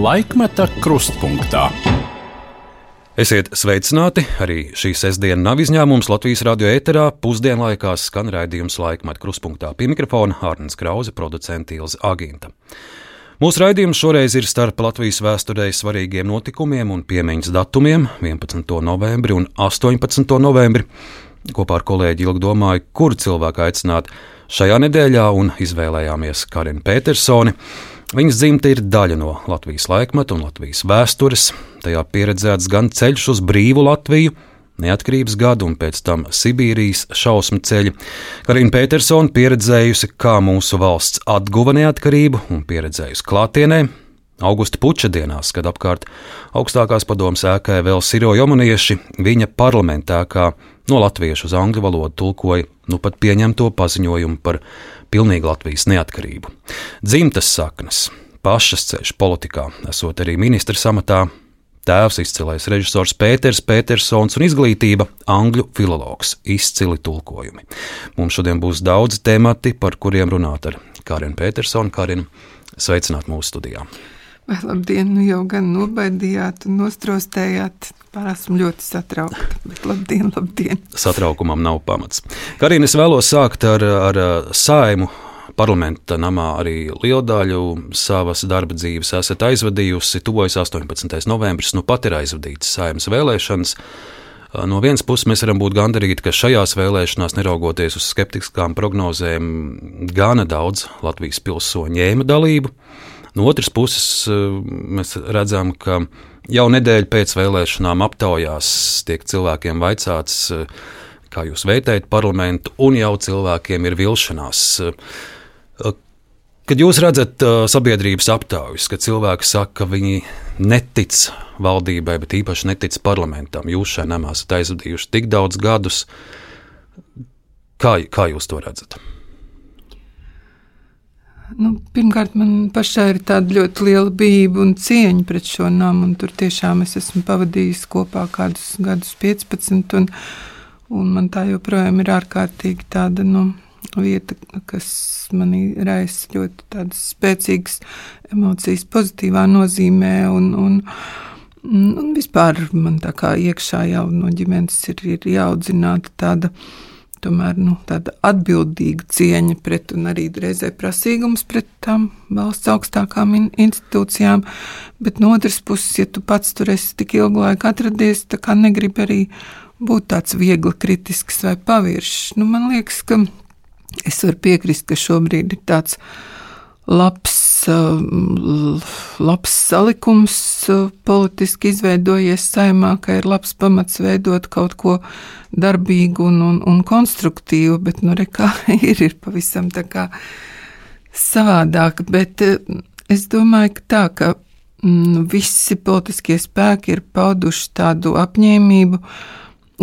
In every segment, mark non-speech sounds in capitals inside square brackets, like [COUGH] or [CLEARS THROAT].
Laikmeta krustpunktā. Esiet sveicināti! Arī šī sestdiena nav izņēmums Latvijas radio ēterā. Pusdienlaikā skan raidījums laikmeta krustpunktā pie mikrofona Hārnas Krause, producents Ilza Agīnta. Mūsu raidījums šoreiz ir starp Latvijas vēsturē svarīgiem notikumiem un piemiņas datumiem - 11. novembri un 18. novembri. Kopā ar kolēģi Ilgu domāju, kuru cilvēku aicināt šajā nedēļā un izvēlējāmies Karinu Petersoni. Viņas dzimta ir daļa no Latvijas laikmeta un Latvijas vēstures. Tajā pieredzēts gan ceļš uz brīvu Latviju, neatkarības gadu un pēc tam Sibīrijas šausmu ceļi. Karina Petersona pieredzējusi, kā mūsu valsts atguva neatkarību un pieredzējusi klātienē. Augusta puča dienās, kad apkārt augstākās padomas ēkai vēl siro jomanieši, viņa parlamentā kā no latviešu uz angļu valodu tulkoja nu pat pieņemto paziņojumu par pilnīgu Latvijas neatkarību. Dzimtas saknes, pašas ceļš politikā, esot arī ministrs amatā, tēvs izcilais režisors Pēters Petersons un izglītība angļu filologs, izcili tulkojumi. Mums šodien būs daudz temati, par kuriem runāt ar Karinu Petersonu. Karinu, sveicināt mūsu studijā! Vai labdien, nu jau gan nobaidījāt un nostrostējāt. Esmu ļoti satraukta, bet labdien, labdien. Satraukumam nav pamats. Karina, es vēlos sākt ar, ar saimu. Parlamenta namā arī lielu daļu savas darba dzīves esat aizvadījusi. Tuvojas 18. novembris, nu pat ir aizvadīts saimas vēlēšanas. No vienas puses, mēs varam būt gandarīti, ka šajās vēlēšanās, neraugoties uz skeptiskām prognozēm, gana daudz Latvijas pilsoņu ņēma dalību. No otras puses, mēs redzam, ka Jau nedēļu pēc vēlēšanām aptaujās tiek cilvēkiem vaicāts, kā jūs vērtējat parlamentu, un jau cilvēkiem ir vilšanās. Kad jūs redzat sabiedrības aptaujas, kad cilvēki saka, ka viņi netic valdībai, bet īpaši netic parlamentam, jūs šai namā esat aizvadījuši tik daudz gadus, kā, kā jūs to redzat? Nu, pirmkārt, man pašai ir tāda ļoti liela bijība un cieņa pret šo namu. Tur tiešām es esmu pavadījis kopā kādus gadus, 15, un, un man tā joprojām ir ārkārtīgi tāda nu, vieta, kas manī raisa ļoti spēcīgas emocijas, pozitīvā nozīmē. Un, un, un vispār man tā kā iekšā jau no ģimenes ir, ir jāaudzināta tāda tomēr nu, tāda atbildīga cieņa pret un arī reizē prasīgums pret tām valsts augstākām in institūcijām. Bet no otras puses, ja tu pats tur esi tik ilgu laiku atradies, tā kā negribi arī būt tāds viegli kritisks vai paviršs. Nu, man liekas, ka es varu piekrist, ka šobrīd ir tāds labs, labs salikums politiski izveidojies saimā, ka ir labs pamats veidot kaut ko darbīgu un, un, un konstruktīvu, bet nu, re, kā [LAUGHS] ir, ir pavisam tā kā savādāk. Bet es domāju, ka tā, ka mm, visi politiskie spēki ir pauduši tādu apņēmību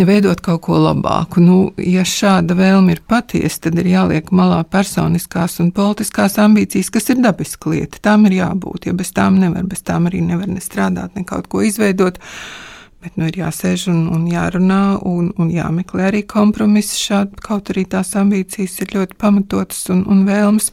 veidot kaut ko labāku. Nu, ja šāda vēlme ir patiesa, tad ir jāliek malā personiskās un politiskās ambīcijas, kas ir dabiska lieta. Tām ir jābūt, jo bez tām nevar, bez tām arī nevar ne strādāt, ne kaut ko izveidot. Bet nu, ir jāsēž un, un jārunā, un, un jāmeklē arī kompromiss. Šādi, kaut arī tās ambīcijas ir ļoti pamatotas un, un vēlmes.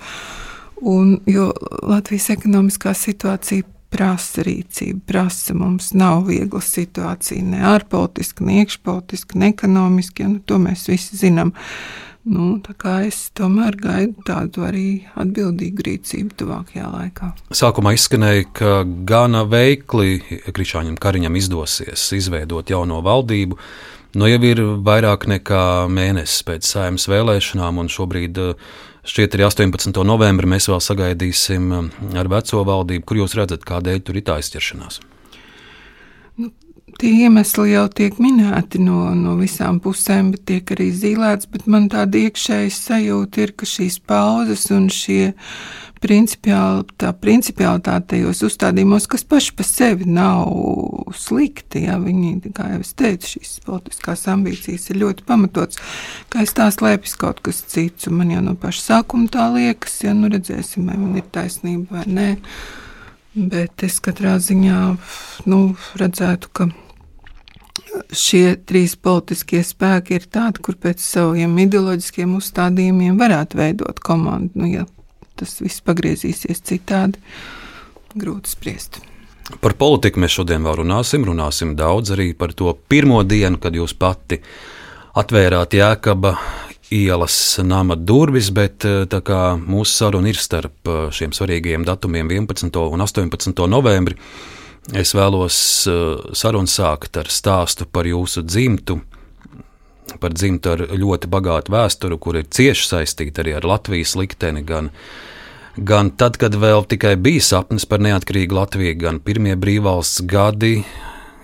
Un, jo Latvijas ekonomiskā situācija prasa rīcību, prasa mums nav viegla situācija, ne ārpolitiski, ne iekšpolitiski, ne ekonomiski. Ja, nu, to mēs visi zinām. Nu, es tomēr gaidu tādu arī atbildīgu rīcību tuvākajā laikā. Sākumā izskanēja, ka gana veikli Krišāņam Kariņam izdosies izveidot jauno valdību. Nu, jau ir vairāk nekā mēnesis pēc saimnes vēlēšanām, un šobrīd Šķiet, arī 18. novembrī mēs vēl sagaidīsim um, ar veco valdību, kur jūs redzat, kādēļ tur ir tā izķeršanās. Nu, tie iemesli jau tiek minēti no, no visām pusēm, bet tiek arī zīmēts. Man tāda iekšēja sajūta ir, ka šīs pauzes un šie principiāli, tā principiālitāte tajos uzstādījumos, kas paši par sevi nav slikti. Ja, viņi, kā jau es teicu, šīs politiskās ambīcijas ir ļoti pamatotas. Kā es tās slēpjas kaut kas cits, man jau no paša sākuma tā liekas, ja nu redzēsim, vai man ir taisnība vai nē. Bet es katrā ziņā nu, redzētu, ka šie trīs politiskie spēki ir tādi, kur pēc saviem ideoloģiskiem uzstādījumiem varētu veidot komandu. Nu, ja tas viss pagriezīsies citādi, grūti spriest. Par politiku mēs šodien vēl runāsim. Runāsim daudz arī par to pirmo dienu, kad jūs pati atvērāt Jēkaba ielas nama durvis, bet eh, mūsu saruna ir starp eh, šiem svarīgajiem datumiem 11. un 18. novembri. Es vēlos eh, sarunu sākt ar stāstu par jūsu dzimtu, par dzimtu ar ļoti bagātu vēsturi, kur ir cieši saistīta arī ar Latvijas likteni, gan Gan tad, kad vēl tikai bija sapnis par neatkarīgu Latviju, gan pirmie brīvvalsts gadi,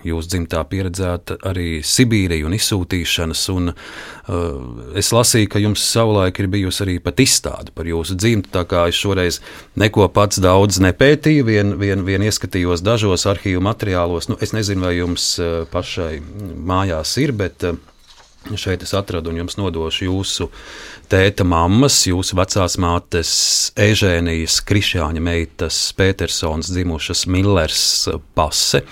jūs dzimtā pieredzēta arī Sibīrija un izsūtīšanas. Un, uh, es lasīju, ka jums savulaik ir bijusi arī pat izstāde par jūsu dzimtu, tā kā es šoreiz neko pats daudz nepētīju, vien, vien, vien ieskatījos dažos arhīvu materiālos. Nu, es nezinu, vai jums uh, pašai mājās ir, bet uh, šeit es atradu un jums nodošu jūsu tēta mammas, jūsu vecās mātes Ežēnijas Krišāņa meitas Petersons dzimušas Millers pase.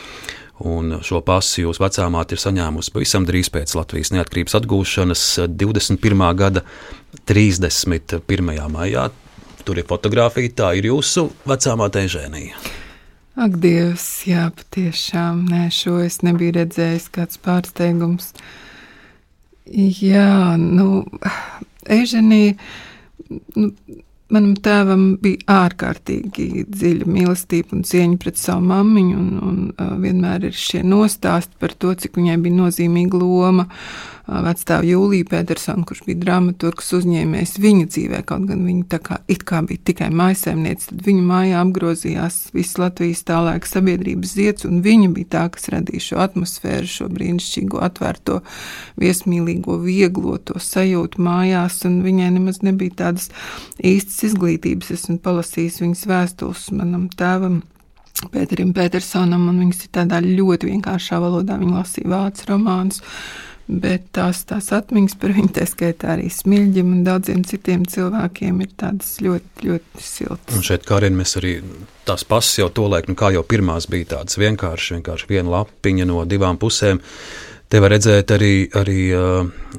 Un šo pasi jūsu vecā māte ir saņēmusi pavisam drīz pēc Latvijas neatkarības atgūšanas 21. gada 31. maijā. Tur ir fotografija, tā ir jūsu vecā māte Ežēnija. Ak, Dievs, jā, patiešām, nē, šo es nebiju redzējis, kāds pārsteigums. Jā, nu, Eiženija, nu, manam tēvam bija ārkārtīgi dziļa mīlestība un cieņa pret savu mammiņu, un, un vienmēr ir šie nostāsti par to, cik viņai bija nozīmīga loma vecstāvu Jūliju Petersonu, kurš bija dramaturgs uzņēmējs viņa dzīvē, kaut gan viņa tā kā, kā bija tikai maisaimniece, tad viņa mājā apgrozījās viss Latvijas tālāk sabiedrības zieds, un viņa bija tā, kas radīja šo atmosfēru, šo brīnišķīgo atvērto, viesmīlīgo, vieglo to sajūtu mājās, un viņai nemaz nebija tādas īstas izglītības. Esmu palasījis viņas vēstules manam tēvam. Pēterim Petersonam, un viņas ir tādā ļoti vienkāršā valodā. Viņa lasīja vācu romānus, Bet tās, tās atmiņas par viņu, tā skaitā arī smilģim un daudziem citiem cilvēkiem, ir tādas ļoti, ļoti siltas. Un šeit, kā arī mēs arī tās pasas jau to laiku, nu kā jau pirmās bija tādas vienkāršas, vienkārši viena lapiņa no divām pusēm. Te var redzēt arī, arī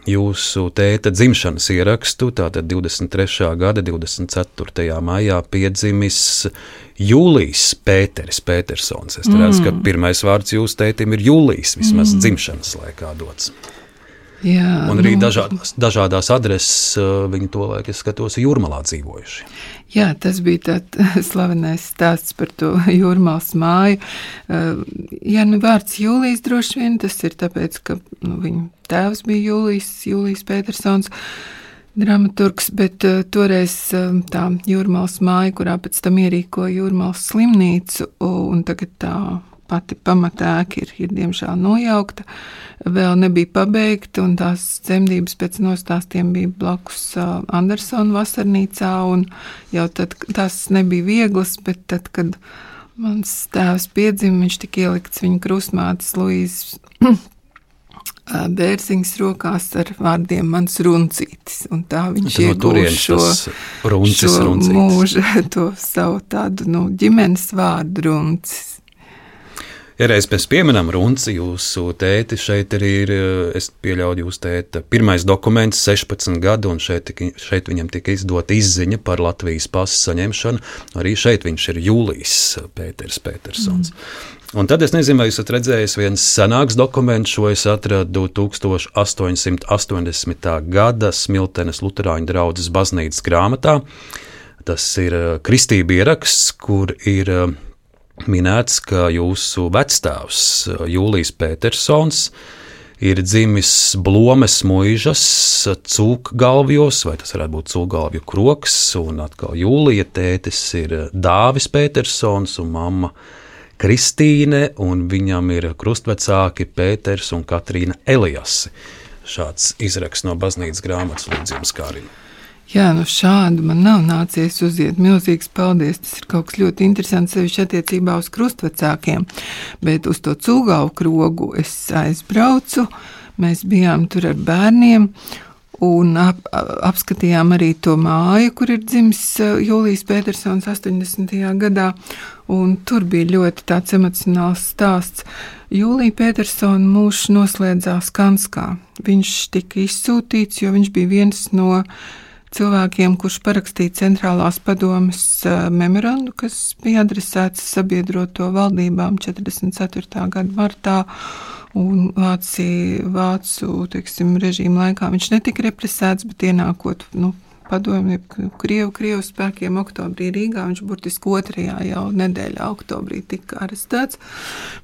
jūsu tēta dzimšanas ierakstu. Tātad 23. gada 24. maijā piedzimis Jūlijs Pēteris Petersons. Es redzu, mm. ka pirmais vārds jūsu tētim ir Jūlijs, vismaz mm. dzimšanas laikā dots. Jā, un arī nu, dažādās, dažādās adreses uh, viņi to laiku, skatos, jūrmalā dzīvojuši. Jā, tas bija tāds slavenais stāsts par to [LAUGHS] jūrmālas māju. Uh, jā, nu vārds Jūlijas droši vien tas ir tāpēc, ka nu, viņa tēvs bija Jūlijas, Jūlijas Petersons. Dramaturgs, bet uh, toreiz uh, tā jūrmālas māja, kurā pēc tam ierīkoja jūrmālas slimnīcu, un tagad tā pati pamatēka ir, ir diemžēl nojaukta, vēl nebija pabeigta, un tās dzemdības pēc nostāstiem bija blakus Andersona vasarnīcā, un jau tad tas nebija vieglas, bet tad, kad mans tēvs piedzima, viņš tika ielikts viņa krustmātes Luīzes [CLEARS THROAT] bērziņas rokās ar vārdiem mans runcītis. Un tā viņš no iegūst šo, runcis, šo runcītis. mūža, [LAUGHS] to savu tādu nu, ģimenes vārdu runcis. Ja reiz pēc pieminam runci, jūsu tēti šeit arī ir, eh, es pieļauju, jūsu tēta pirmais dokuments, 16 gadu, un šeit, šeit viņam tika izdota izziņa par Latvijas pasu saņemšanu. Arī šeit viņš ir Jūlijs Pēters Petersons. Mm. Un tad es nezinu, vai jūs esat redzējis viens senāks dokuments, šo es atradu 1880. gada Smiltenes Lutāņu draugas baznīcas grāmatā. Tas ir eh, kristība ieraksts, kur ir eh, minēts, ka jūsu vecstāvs Jūlijs Petersons ir dzimis Blomes mūžas cūkgalvjos, vai tas varētu būt cūkgalvju kroks, un atkal Jūlija tētis ir Dāvis Petersons un mamma Kristīne, un viņam ir krustvecāki Pēters un Katrīna Elijasi. Šāds izraksts no baznīcas grāmatas Lūdzības Kārina. Jā, nu šādu man nav nācies uziet. Milzīgs paldies. Tas ir kaut kas ļoti interesants, sevišķi attiecībā uz krustvecākiem. Bet uz to cūgālu krogu es aizbraucu. Mēs bijām tur ar bērniem. Un ap, apskatījām arī to māju, kur ir dzimis Jūlijas Petersons 80. gadā. Tur bija ļoti emocionāls stāsts. Jūlija Petersona mūžs noslēdzās Kanskā. Viņš tika izsūtīts, jo viņš bija viens no cilvēkiem, kurš parakstīja centrālās padomes memorandu, kas bija adresēts sabiedroto valdībām 44. gada martā. Un Vācija, Vācu teiksim, režīma laikā viņš netika represēts, bet ienākot nu, padomju Krievu, Krievu spēkiem oktobrī Rīgā. Viņš burtiski otrajā jau nedēļā oktobrī tika arestēts.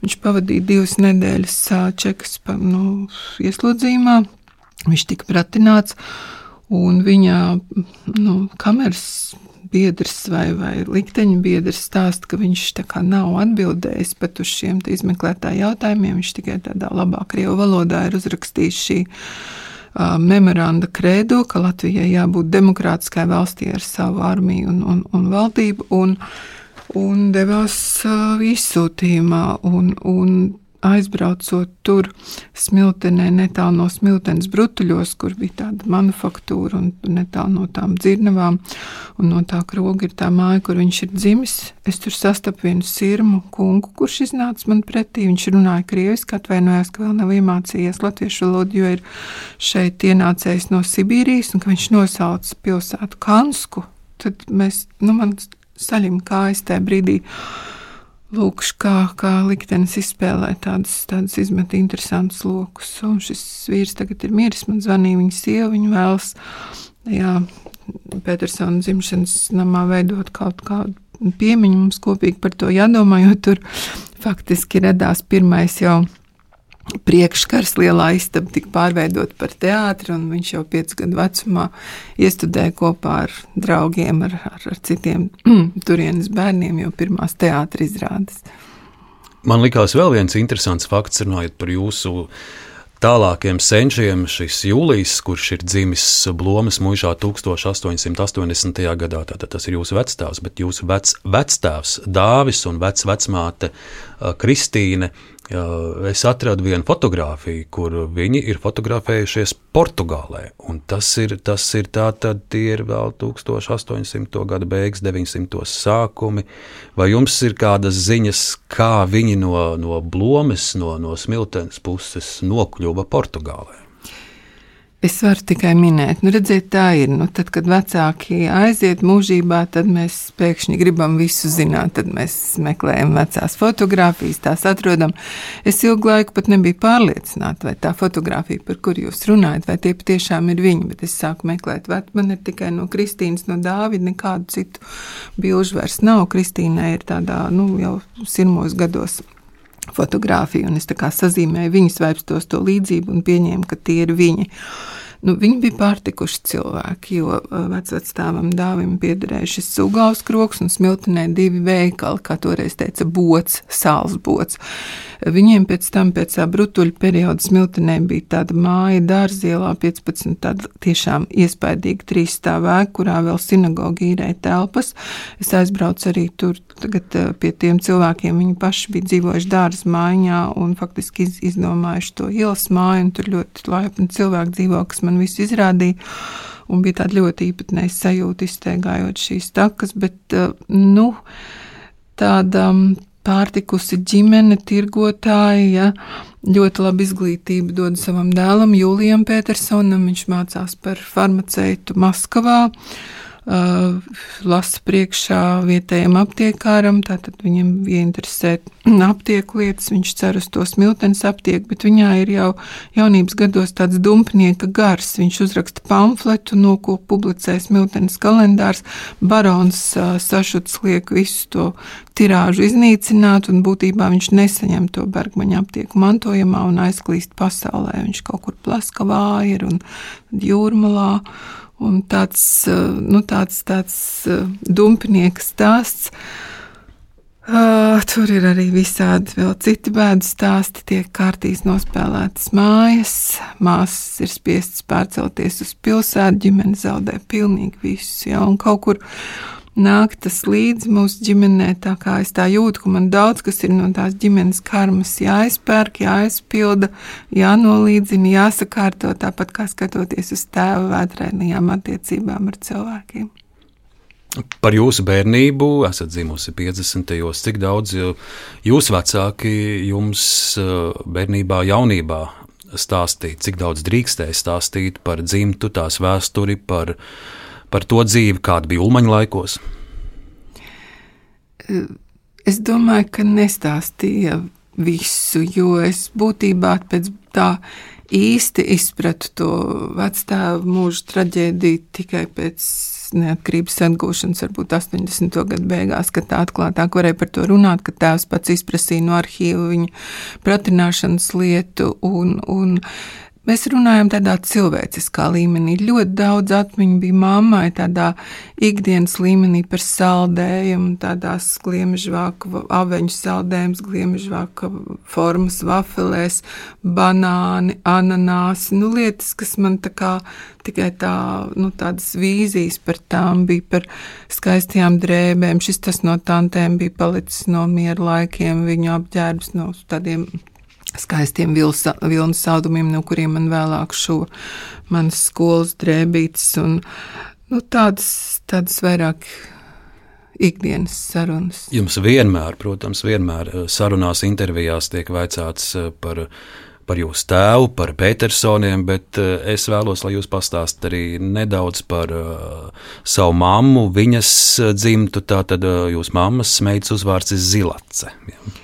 Viņš pavadīja divas nedēļas čekas nu, ieslodzījumā. Viņš tika pratināts un viņa nu, kameras biedrs vai, vai likteņa biedrs stāsta, ka viņš nav atbildējis pat uz šiem izmeklētāju jautājumiem. Viņš tikai tādā labā krievu valodā ir uzrakstījis šī memoranda krēdo, ka Latvijai jābūt demokrātiskai valstī ar savu armiju un, un, un valdību, un, un devās izsūtījumā. Un, un aizbraucot tur, smiltenē, netālu no smiltenes brutuļos, kur bija tāda manufaktūra un netālu no tām dzirnavām, un no tā kroga ir tā māja, kur viņš ir dzimis. Es tur sastapu vienu sirmu kungu, kurš iznāca man pretī. Viņš runāja krieviski, atvainojās, ka vēl nav iemācījies latviešu valodu, jo ir šeit ienācējis no Sibīrijas, un ka viņš nosauca pilsētu Kansku. Tad mēs, nu, man saļim kājas tajā brīdī. Lūk, kā, kā liktenis izspēlē tādas, tādas izmet interesantas lokus. Un šis vīrs tagad ir miris, man zvanīja viņa sieva, viņa vēlas tajā Petersona dzimšanas namā veidot kaut kādu piemiņu mums kopīgi par to jādomā, jo tur faktiski radās pirmais jau priekškars lielā istaba tika pārveidota par teātri, un viņš jau piecu gadu vecumā iestudēja kopā ar draugiem, ar, ar, ar citiem [CLEARS THROAT] turienes bērniem, jau pirmās teātris izrādes. Man likās vēl viens interesants fakts, runājot par jūsu tālākiem senčiem. Šis jūlijs, kurš ir dzimis Blomas mūžā 1880. gadā, tātad tas ir jūsu vecstāvs, bet jūsu vec, vectēvs Dāvis un vecmāte Kristīne es atradu vienu fotografiju, kur viņi ir fotografējušies Portugālē. Tas ir, tas ir tā, tad tie ir vēl 1800. gada beigas, 900. sākumi. Vai jums ir kādas ziņas, kā viņi no, no Blomes, no, no Smiltenes puses nokļuva Portugālē? Es varu tikai minēt, nu, redziet, tā ir. Nu, tad, kad vecāki aiziet mūžībā, tad mēs pēkšņi gribam visu zināt. Tad mēs meklējam vecās fotogrāfijas, tās atrodam. Es ilgu laiku pat nebiju pārliecināta, vai tā fotografija, par kuru jūs runājat, vai tie patiešām ir viņi. Bet es sāku meklēt, vai man ir tikai no Kristīnas, no Dāvida, nekādu citu bilžu vairs nav. Kristīnai ir tādā, nu, jau sirmos gados fotografiju, un es sazīmēju viņas vēstos to līdzību un pieņēmu, ka tie ir viņi. Nu, viņi bija pārtikuši cilvēki, jo uh, vecākam dāvim piederēja šis sugāvs kroks un smiltenē divi veikali, kā toreiz teica, bots, sāls bots. Viņiem pēc tam, pēc tā brutuļu perioda smiltenē bija tāda māja dārzielā 15, tāda tiešām iespaidīga trīs stāvēka, kurā vēl sinagoga īrēja telpas. Es aizbraucu arī tur tagad uh, pie tiem cilvēkiem, viņi paši bija dzīvojuši dārza mājā un faktiski iz, izdomājuši to ielas māju, un tur ļoti laipni cilvēki dzīvo, kas man visu izrādīja. Un bija tāda ļoti īpatnēja sajūta, izteigājot šīs takas, bet uh, nu, tāda pārtikusi ģimene, tirgotāji, ja, ļoti labu izglītību dod savam dēlam, Jūlijam Petersonam. Viņš mācās par farmaceitu Maskavā. Uh, Uh, lasa priekšā vietējiem aptiekāram, tātad viņam ieinteresē aptieku lietas, viņš cer uz to smiltenes aptieku, bet viņā ir jau jaunības gados tāds dumpnieka gars. Viņš uzraksta pamfletu, no ko publicē smiltenes kalendārs. Barons uh, sašuts liek visu to tirāžu iznīcināt, un būtībā viņš nesaņem to bergmaņa aptieku mantojumā un aizklīst pasaulē. Viņš kaut kur plaskavā ir un jūrmalā. Un tāds, eh, nu, tāds, tāds eh, dumpinieka stāsts. Uh, tur ir arī visādi vēl citi bēdu stāsti. Tiek kārtīs nospēlētas mājas, māsas ir spiestas pārcelties uz pilsētu, ģimene zaudē pilnīgi visu. Ja, un kaut kur nāk tas līdzi mūsu ģimenē. Tā kā es tā jūtu, ka man daudz kas ir no tās ģimenes karmas jāizpērk, jāizpilda, jānolīdzina, jāsakārto, tāpat kā skatoties uz tēva vētrainajām attiecībām ar cilvēkiem. Par jūsu bērnību esat dzimusi 50. gados. Cik daudz jūsu vecāki jums eh, bērnībā, jaunībā stāstīja, cik daudz drīkstēja stāstīt par dzimtu, tās vēsturi, par par to dzīvi, kāda bija Ulmaņa laikos? Es domāju, ka nestāstīja visu, jo es būtībā pēc tā īsti izpratu to vectēvu mūža traģēdiju tikai pēc neatkarības atgūšanas, varbūt 80. gadu beigās, kad tā atklātāk varēja par to runāt, ka tēvs pats izprasīja no arhīva viņa pratināšanas lietu un, un Mēs runājam tādā cilvēciskā līmenī. Ļoti daudz atmiņu bija mammai, tādā ikdienas līmenī par saldējumu, tādās gliemežvāka, aveņu saldējums, gliemežvāka formas vafelēs, banāni, ananāsi, nu lietas, kas man tā kā tikai tā, nu tādas vīzijas par tām bija, par skaistajām drēbēm. Šis tas no tantēm bija palicis no miera laikiem, viņu apģērbs no tādiem skaistiem vilnas saldumiem, no kuriem man vēlāk šo manas skolas drēbītes un nu, tādas, tādas vairāk ikdienas sarunas. Jums vienmēr, protams, vienmēr eh, sarunās, intervijās tiek vaicāts eh, par, par jūsu tēvu, par Petersoniem, bet eh, es vēlos, lai jūs pastāstītu arī nedaudz par uh, savu mammu, viņas dzimtu. Tātad uh, jūsu mammas meitas uzvārds ir Zilace. Ja.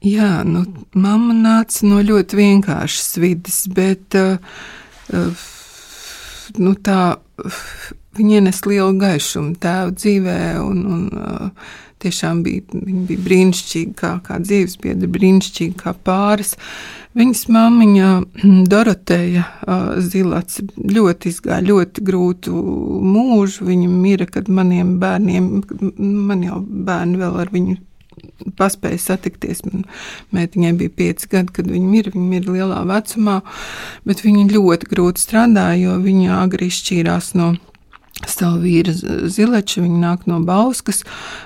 Jā, nu, mamma nāca no ļoti vienkāršas vidas, bet uh, nu, tā, viņa ienes lielu gaišumu tēva dzīvē, un, un uh, tiešām bija, bija brīnišķīga kā, kā dzīvesbiedra, brīnišķīga kā pāris. Viņas māmiņa [CLEARS THROAT] Doroteja Zilats ļoti izgāja ļoti grūtu mūžu. Viņa mira, kad maniem bērniem, man jau bērni vēl ar viņu paspēja satikties. Mētiņai bija pieci gadi, kad viņa mirra. Viņa mirra lielā vecumā, bet viņa ļoti grūti strādāja, jo viņa agri izšķīrās no savu vīru Zileču, viņa nāk no Bauskas,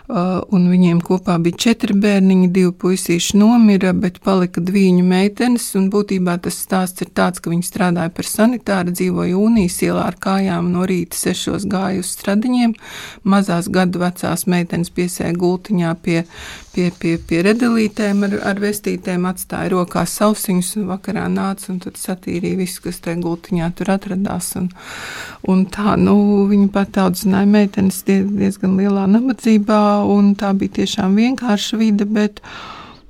un viņiem kopā bija četri bērniņi, divi puisīši nomira, bet palika diviņu meitenes, būtībā tas stāsts ir tāds, ka viņi strādāja par sanitāru, dzīvoja Unijas ielā ar kājām, no rīta sešos gāja uz stradiņiem, mazās gadu vecās meitenes piesēja gultiņā pie, pie, pie, pie redelītēm ar, ar vestītēm, atstāja rokās sausiņus, un vakarā nāca, un satīrīja visu, kas tajā gultiņā tur atradās, un, un tā, nu, viņi Viņa pat audzināja meitenes diezgan lielā nabadzībā, un tā bija tiešām vienkārša vide, bet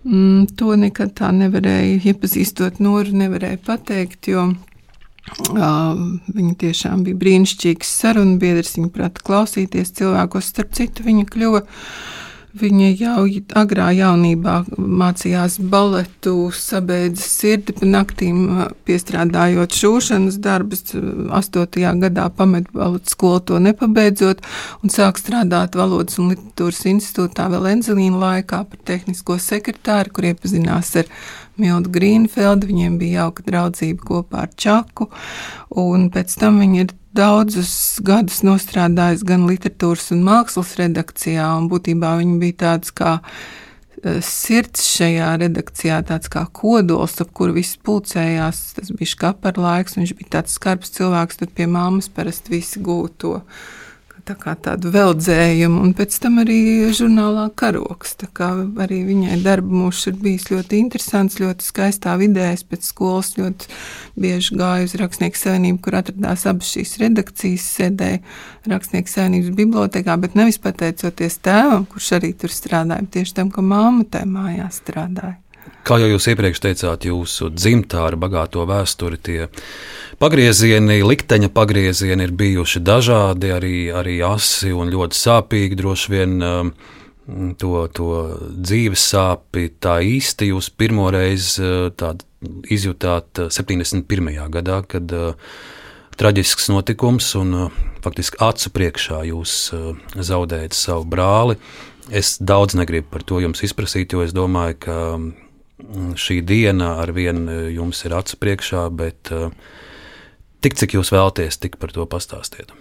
mm, to nekad tā nevarēja, iepazīstot Noru, nevarēja pateikt, jo Uh, viņa tiešām bija brīnišķīgs sarunbiedrs, viņa prata klausīties cilvēkos. Starp citu, viņa kļuva Viņa jau agrā jaunībā mācījās baletu, sabeidza sirdi pa naktīm, piestrādājot šūšanas darbus. Astotajā gadā pamet baletu skolu to nepabeidzot un sāk strādāt valodas un literatūras institūtā vēl Enzelīna laikā par tehnisko sekretāru, kur iepazinās ar Mildu Grīnfeldu. Viņiem bija jauka draudzība kopā ar Čaku, un pēc tam viņi ir daudzus gadus nostrādājis gan literatūras un mākslas redakcijā, un būtībā viņi bija tāds kā e, sirds šajā redakcijā, tāds kā kodols, ap kuru viss pulcējās. Tas bija skapar laiks, un viņš bija tāds skarbs cilvēks, tad pie māmas parasti visi gūto. to tā kā tādu veldzējumu, un pēc tam arī žurnālā karoks. Tā kā arī viņai darba mūžs ir bijis ļoti interesants, ļoti skaistā vidē. Es pēc skolas ļoti bieži gāju uz Rakstnieku savienību, kur atradās abas šīs redakcijas, sēdēja Rakstnieku savienības bibliotekā, bet nevis pateicoties tēvam, kurš arī tur strādāja, tieši tam, ka māma tajā mājā strādāja. Kā jau jūs iepriekš teicāt, jūsu dzimtā ar bagāto vēsturi tie pagriezieni, likteņa pagriezieni ir bijuši dažādi, arī, arī asi un ļoti sāpīgi. Droši vien um, to, to dzīves sāpi tā īsti jūs pirmo reizi uh, izjutāt 71. Uh, gadā, kad uh, traģisks notikums un faktiski acu priekšā jūs zaudējat savu brāli. Es daudz negribu par to jums izprasīt, jo es domāju, ka um, šī diena ar vienu jums ir acu priekšā, bet uh, tik cik jūs vēlaties, tik par to pastāstiet.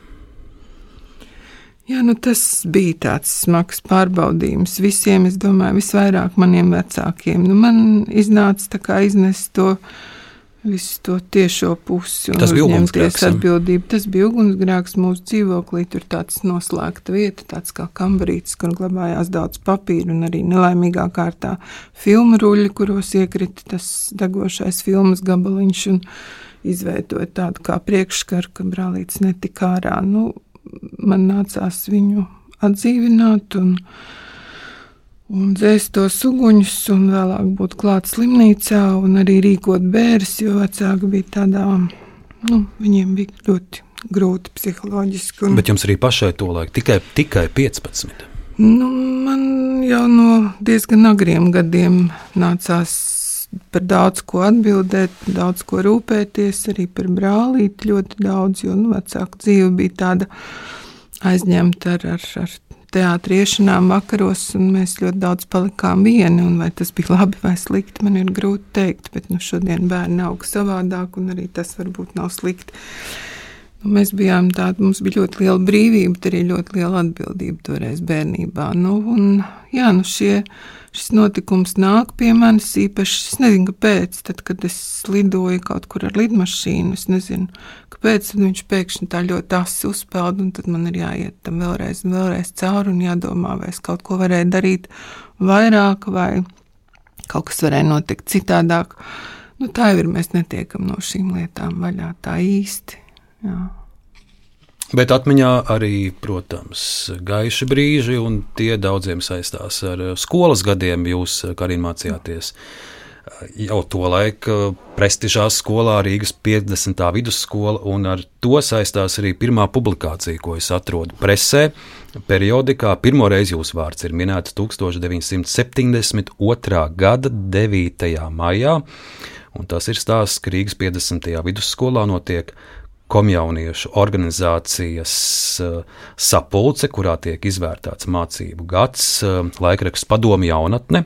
Jā, nu tas bija tāds smags pārbaudījums visiem. Es domāju, visvairāk maniem vecākiem. Nu, man iznāca iznest to visu to tiešo pusi un tas uzņemties atbildību. Tas bija ugunsgrēks mūsu dzīvoklī. Tur tāds noslēgta vieta, tāds kā kambarītis, kur glabājās daudz papīra un arī nelaimīgā kārtā filmu ruļļi, kuros iekrita tas degošais filmas gabaliņš un izveidoja tādu kā priekšskaru, ka brālītis netika ārā. Nu, man nācās viņu atdzīvināt un, un dzēst tos uguņus, un vēlāk būt klāt slimnīcā un arī rīkot bērns, jo vecāki bija tādā, nu, viņiem bija ļoti grūti psiholoģiski. Un... Bet jums arī pašai to laiku tikai, tikai 15. Nu, man jau no diezgan agriem gadiem nācās par daudz ko atbildēt, daudz ko rūpēties, arī par brālīti ļoti daudz, jo nu, vecāka dzīve bija tāda aizņemta ar, ar, ar teātriešanām vakaros, un mēs ļoti daudz palikām vieni. Vai tas bija labi vai slikti, man ir grūti pateikt, bet nu, šodien bērni aug savādāk, un arī tas varbūt nav slikti. Nu, mēs bijām tādi, mums bija ļoti liela brīvība, arī ļoti liela atbildība toreiz bērnībā. Nu, un, jā, nu šie, šis notikums nāk pie manis īpaši. Es nezinu, kāpēc. Tad, kad es lidoju kaut kur ar lidmašīnu, es nezinu, kāpēc viņš pēkšņi tā ļoti asi uzpeld, un tad man ir jāiet tam vēlreiz vēlreiz cauri un jādomā, vai es kaut ko varēju darīt vairāk, vai kaut kas varēja notikt citādāk. Nu, tā jau ir. Mēs netiekam no šīm lietām vaļā tā īsti. Jā. Bet atmiņā arī, protams, gaiši brīži, un tie daudziem saistās ar skolas gadiem. Jūs, Karina, mācījāties jau to laiku prestižās skolā, Rīgas 50. vidusskola, un ar to saistās arī pirmā publikācija, ko es atrodu presē. Periodikā pirmo reizi jūsu vārds ir minēts 1972. gada 9. maijā, un tas ir stāsts, ka Rīgas 50. vidusskolā notiek komjauniešu organizācijas uh, sapulce, kurā tiek izvērtēts mācību gads, uh, laikraksts Padomu jaunatne.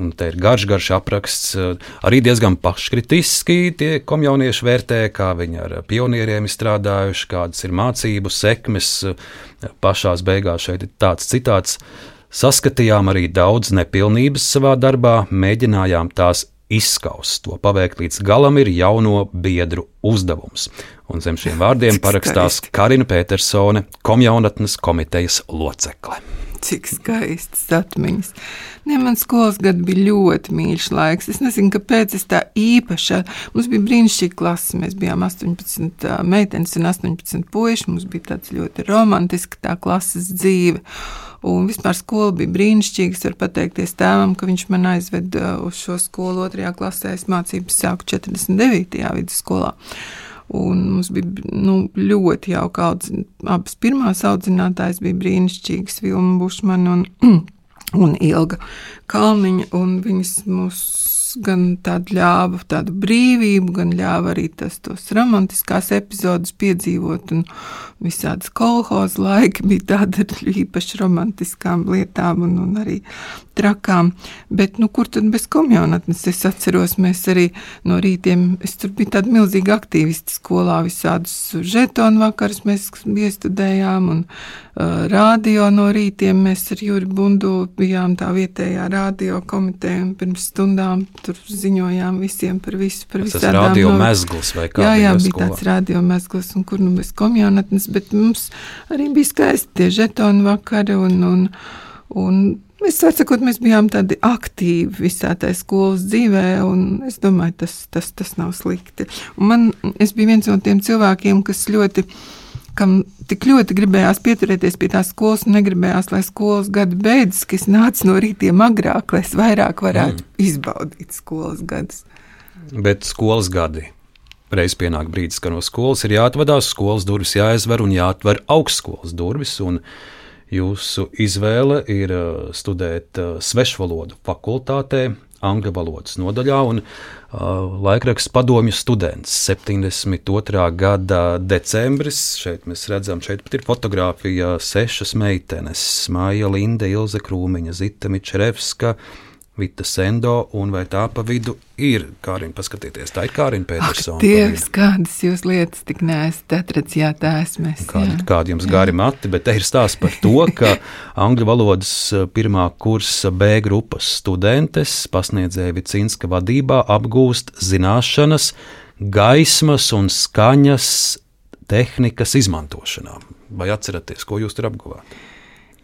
Un te ir garš, garš apraksts, uh, arī diezgan paškritiski. Tie komjaunieši vērtē, kā viņi ar pionieriem ir strādājuši, kādas ir mācību sekmes. Pašā beigās šeit ir tāds citāts. Saskatījām arī daudz nepilnības savā darbā, mēģinājām tās izskaust. To paveikt līdz galam ir jauno biedru uzdevums. Un zem šiem vārdiem parakstās Karina Petersone, komjaunatnes komitejas locekle. Cik skaistas atmiņas. Ne, man skolas gadi bija ļoti mīļš laiks. Es nezinu, kāpēc es tā īpaši. Mums bija brīnišķīga klase. Mēs bijām 18 meitenes un 18 puiši. Mums bija tāds ļoti romantisks tā klases dzīve. Un vispār skola bija brīnišķīga. Es varu pateikties tēvam, ka viņš man aizveda uz šo skolu otrajā klasē. Es mācības sāku 49. vidusskolā. Un mums bija nu, ļoti jauka audzināšana. Abas pirmās audzinātājas bija brīnišķīgas, Vilma Bušmana un, [CLEARS THROAT] un Ilga Kalniņa. Un viņas mūs gan tādu ļāva tādu brīvību, gan ļāva arī tas, tos romantiskās epizodes piedzīvot. Un visādas kolhoza laiki bija tādi ar īpaši romantiskām lietām un, un arī trakām. Bet, nu, kur tad bez komjaunatnes? Es atceros, mēs arī no rītiem, es tur biju tāda milzīga aktīvista skolā, visādus žetonu vakarus mēs iestudējām un uh, rādio no rītiem mēs ar Juri Bundu bijām tā vietējā rādio komiteja un pirms stundām tur ziņojām visiem par visu, par. Tas radio no... mezgls vai kā? Jā, jā, bija skolā. tāds radio mezgls un kur nu bez komjaunatnes, bet mums arī bija skaisti tie žetonu vakari un, un, un Es saprotu, mēs bijām tādi aktīvi visā tajā skolas dzīvē, un es domāju, tas, tas, tas nav slikti. Un man, es biju viens no tiem cilvēkiem, kas ļoti, kam tik ļoti gribējās pieturēties pie tās skolas, un negribējās, lai skolas gadi beidzas, ka es nācu no rītiem agrāk, lai es vairāk varētu mm. izbaudīt skolas gadus. Bet skolas gadi. Reiz pienāk brīdis, ka no skolas ir jāatvadās, skolas durvis jāaizver un jāatver augstskolas durvis. Un, Jūsu izvēle ir uh, studēt uh, svešvalodu fakultātē, angļu valodas nodaļā, un uh, laikraksts padomju students 72. gada decembris. Šeit mēs redzam, šeit pat ir fotografija sešas meitenes - Māja Linda, Ilze Krūmiņa, Zita Mičerevska. Vita Sendo, un vai tā pa vidu ir Kārina, paskatieties, tā ir Kārina Petersona. Dievs, kādas jūs lietas tik neesat atradzis, jā, tā esmu es. Kādi, kādi jums gari mati, bet te ir stāsts par to, ka [LAUGHS] angļu valodas pirmā kursa B grupas studentes pasniedzēja Vicinska vadībā apgūst zināšanas, gaismas un skaņas tehnikas izmantošanā. Vai atceraties, ko jūs tur apguvāt?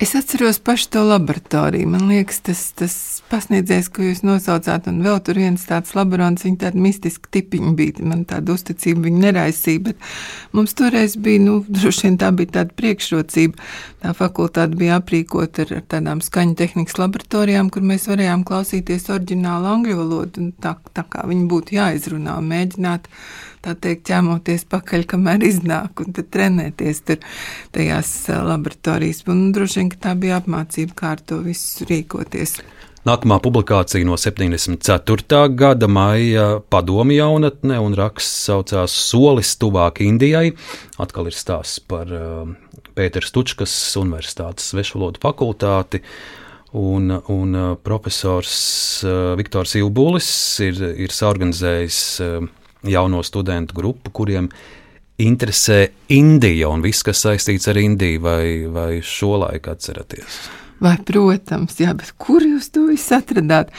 Es atceros pašu to laboratoriju. Man liekas, tas, tas pasniedzējs, ko jūs nosaucāt, un vēl tur viens tāds laborants, viņa tāda mistiska tipiņa bija. Man tāda uzticība viņa neraisīja, bet mums toreiz bija, nu, droši vien tā bija tāda priekšrocība. Tā fakultāte bija aprīkota ar, ar tādām skaņu tehnikas laboratorijām, kur mēs varējām klausīties oriģinālu angļu valodu, tā, tā kā viņi būtu jāizrunā un mēģināt tā teikt, ķēmoties pakaļ, kamēr iznāk, un tad trenēties tur tajās laboratorijas. Un droši vien, ka tā bija apmācība, kā ar to visu rīkoties. Nākamā publikācija no 74. gada maija padomi jaunatne un raksts saucās Solis tuvāk Indijai. Atkal ir stāsts par uh, Pēters Tučkas Universitātes svešvalodu fakultāti. Un, un uh, profesors uh, Viktors Ilbulis ir, ir saorganizējis uh, jauno studentu grupu, kuriem interesē Indija un viss, kas saistīts ar Indiju, vai, vai šo laiku atceraties? Vai, protams, jā, bet kur jūs to visu atradāt?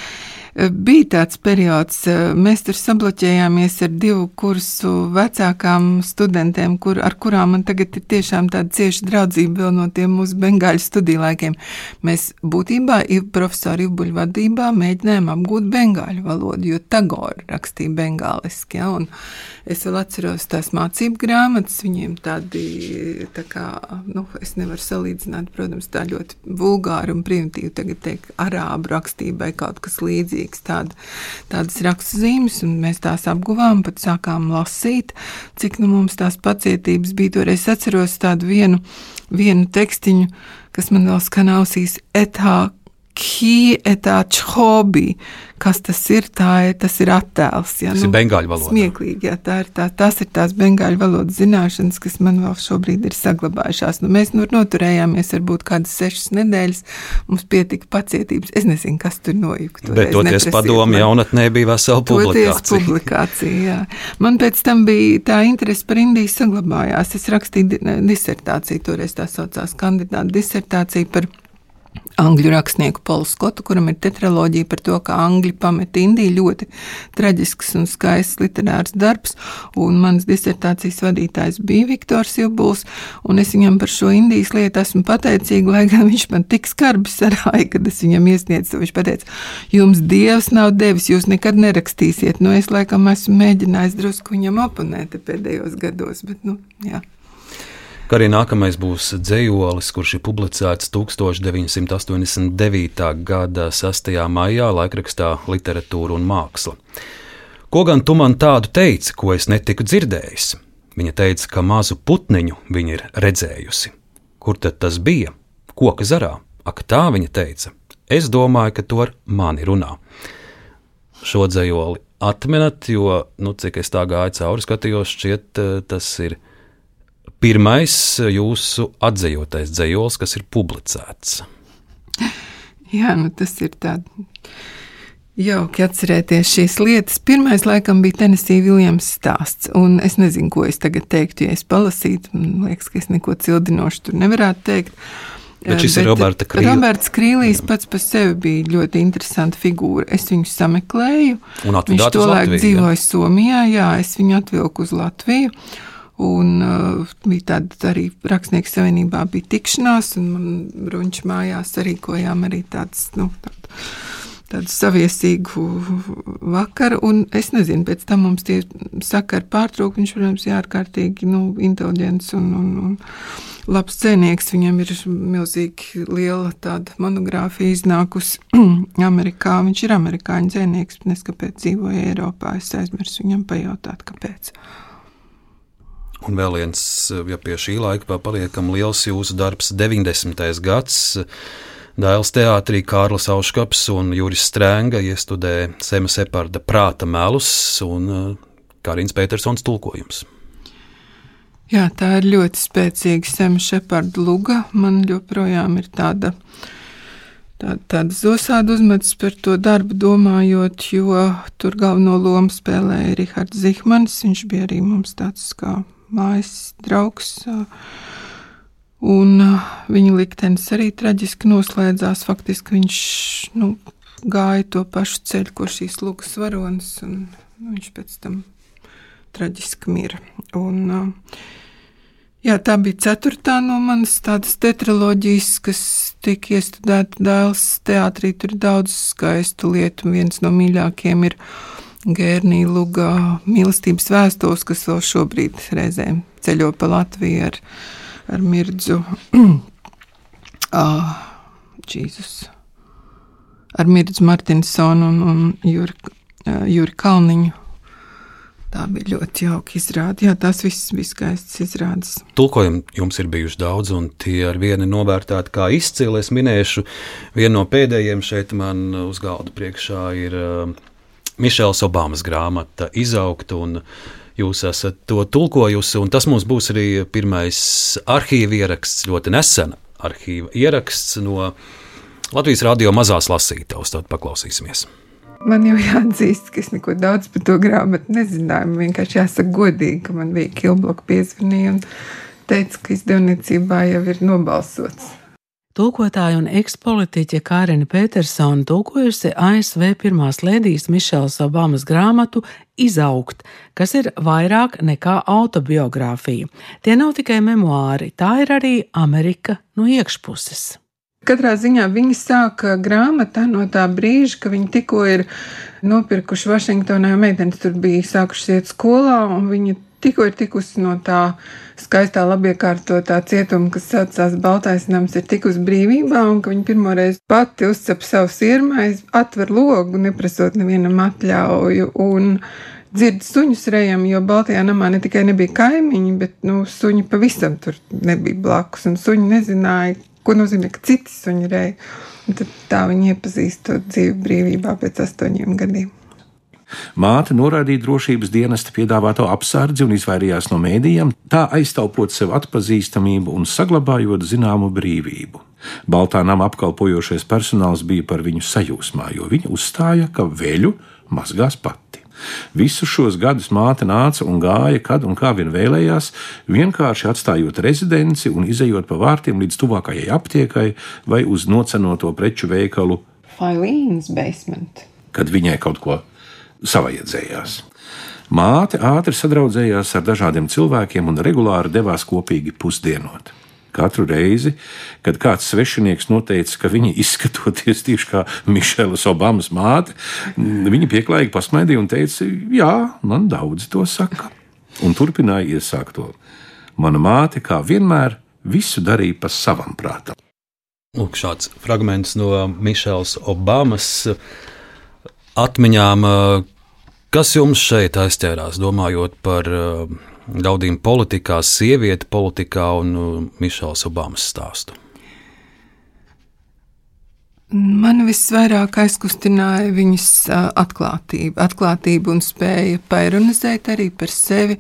Bija tāds periods, mēs tur sabloķējāmies ar divu kursu vecākām studentēm, kur, ar kurām man tagad ir tiešām tāda cieša draudzība vēl no tiem mūsu bengāļu studiju laikiem. Mēs būtībā profesoru Ibuļu vadībā mēģinājām apgūt bengāļu valodu, jo Tagora rakstīja bengāliski. Ja, es vēl atceros tās mācību grāmatas, viņiem tādi, tā kā, nu, es nevaru salīdzināt, protams, tā ļoti vulgāri un primitīvi tagad teikt arābu rakstībai kaut kas līdzīgs vajadzīgs tād, tādas rakstzīmes, un mēs tās apguvām, pat sākām lasīt, cik nu mums tās pacietības bija. Toreiz atceros tādu vienu, vienu tekstiņu, kas man vēl skan ausīs, etā Ki etāč hobby, kas tas ir, tā ir, tas ir attēls. Ja, tas nu, ir bengāļu valoda. Smieklīgi, jā, tā ir tā, tās ir tās bengāļu valodas zināšanas, kas man vēl šobrīd ir saglabājušās. Nu, mēs nu, noturējāmies varbūt kādas sešas nedēļas, mums pietika pacietības. Es nezinu, kas tur nojuka. Bet toties padomu jaunatnē bija vesela publikācija. publikācija jā. Man pēc tam bija tā interese par Indiju saglabājās. Es rakstīju disertāciju, toreiz tā saucās kandidāta disertācija par angļu rakstnieku Polu Skotu, kuram ir tetraloģija par to, kā angļi pamet Indiju. Ļoti traģisks un skaists literārs darbs, un mans disertācijas vadītājs bija Viktors Ilbuls, un es viņam par šo Indijas lietu esmu pateicīga, lai gan viņš man tik skarbi sarāja, kad es viņam iesniedzu. Viņš teica, jums Dievs nav devis, jūs nekad nerakstīsiet. Nu, es laikam esmu mēģinājis drusku viņam oponēt pēdējos gados, bet, nu, jā ka arī nākamais būs dzējolis, kurš ir publicēts 1989. gada 6. maijā laikrakstā Literatūra un māksla. Ko gan tu man tādu teici, ko es netiku dzirdējis? Viņa teica, ka mazu putniņu viņa ir redzējusi. Kur tad tas bija? Koka zarā. Ak, tā viņa teica. Es domāju, ka to ar mani runā. Šo dzējoli atmenat, jo, nu, cik es tā gāju cauri, skatījos, šķiet, eh, tas ir pirmais jūsu atzījotais dzējols, kas ir publicēts. Jā, nu tas ir tāds. Jauki atcerēties šīs lietas. Pirmais, laikam, bija Tennessee Viljams stāsts. Un es nezinu, ko es tagad teiktu, ja es palasītu. Man liekas, ka es neko cildinošu tur nevarētu teikt. Bet šis Bet ir Roberta Krīls. Roberts Krīlīs pats par sevi bija ļoti interesanta figūra. Es viņu sameklēju. Viņš to laiku dzīvoja Somijā, jā, es viņu atvilku uz Latviju. Un uh, bija tāda arī rakstnieku savienībā bija tikšanās, un man bruņš mājās sarīkojām arī tāds, nu, tādu, tādu saviesīgu vakaru, un es nezinu, pēc tam mums tie sakari pārtrūk, viņš, protams, ir ārkārtīgi, nu, inteliģents un, un, un labs cēnieks, viņam ir milzīgi liela tāda monogrāfija iznākusi [CLEARS THROAT] Amerikā, viņš ir amerikāņu dzēnieks, neskapēc dzīvoja Eiropā, es aizmirsu viņam pajautāt, kāpēc. Un vēl viens, ja pie šī laika paliekam, liels jūsu darbs, 90. gads. Dēls teātrī Kārlis Auškaps un Juris Strēnga iestudē Sema Separda prāta melus un uh, Kārins Petersons tulkojums. Jā, tā ir ļoti spēcīga Sema Separda luga. Man joprojām ir tāda, tāda, tāda zosāda uzmetas par to darbu domājot, jo tur galveno lomu spēlēja Rihards Zihmans. Viņš bija arī mums tāds kā mājas draugs. Un viņa liktenis arī traģiski noslēdzās. Faktiski viņš nu, gāja to pašu ceļu, ko šīs lūgas varonis, un viņš pēc tam traģiski mira. Un, Jā, tā bija ceturtā no manas tādas tetraloģijas, kas tika iestudēta dēls teātrī. Tur ir daudz skaistu lietu. Viens no mīļākajiem ir Gērnī Lugā mīlestības vēstules, kas vēl šobrīd reizēm ceļo pa Latviju ar, ar mirdzu. [CLEARS THROAT] ah, Jēzus! Ar mirdzu Martinsonu un, un Juri, uh, Juri Kalniņu Tā bija ļoti jauka izrāde. Jā, tās visas bija skaistas izrādes. Tulkojumi jums ir bijuši daudz, un tie ar vienu novērtēti kā izcili. Es minēšu, vienu no pēdējiem šeit man uz galda priekšā ir uh, Mišels Obamas grāmata Izaugt. Jūs esat to tulkojusi, un tas mums būs arī pirmais arhīva ieraksts, ļoti nesen arhīva ieraksts no Latvijas radio mazās lasītavas. Tad paklausīsimies. Man jau jāatzīst, ka es neko daudz par to grāmatu nezināju. Man vienkārši jāsaka godīgi, ka man bija Kilbloka piezvanīja un teica, ka izdevniecībā jau ir nobalsots. Tūkotāja un ekspolitiķe Kārina Petersona tulkojusi ASV pirmās lēdijas Mišelas Obamas grāmatu Izaugt, kas ir vairāk nekā autobiogrāfija. Tie nav tikai memoāri, tā ir arī Amerika no iekšpuses. Katrā ziņā viņi sāka grāmatā no tā brīža, ka viņi tikko ir nopirkuši Vašingtonā, jo meitenes tur bija sākušas iet skolā, un viņi tikko ir tikusi no tā skaistā, labiekārtotā cietuma, kas saucās Baltais nams, ir tikus brīvībā, un ka viņi pirmoreiz pati uzcep savu sirmais, atver logu, neprasot nevienam atļauju, un dzird suņus rejam, jo Baltijā namā ne tikai nebija kaimiņi, bet, nu, suņi pavisam tur nebija blakus, un suņi nezināja, ko nozīmē, ka citi suņi rēja. Tad tā viņi iepazīst to dzīvi brīvībā pēc astoņiem gadiem. Māte noraidīja drošības dienesta piedāvāto apsardzi un izvairījās no mēdījiem, tā aiztaupot sev atpazīstamību un saglabājot zināmu brīvību. Baltā nama apkalpojošais personāls bija par viņu sajūsmā, jo viņa uzstāja, ka veļu mazgās pati. Visus šos gadus māte nāca un gāja, kad un kā vien vēlējās, vienkārši atstājot rezidenci un izējot pa vārtiem līdz tuvākajai aptiekai vai uz nocenoto preču veikalu Failīnas basement. Kad viņai kaut ko savajadzējās. Māte ātri sadraudzējās ar dažādiem cilvēkiem un regulāri devās kopīgi pusdienot. Katru reizi, kad kāds svešinieks noteica, ka viņi izskatoties tieši kā Mišelas Obamas māte, viņa pieklājīgi pasmaidīja un teica, jā, man daudzi to saka. Un turpināja iesākt to. Mana māte, kā vienmēr, visu darīja pa savam prātam. Lūk, šāds fragments no Mišelas Obamas atmiņām. Kas jums šeit aizķērās, domājot par Daudīm politikā, sieviete politikā un Mišels Obamas stāstu? Man visvairāk aizkustināja viņas atklātība, atklātība un spēja paironizēt arī par sevi.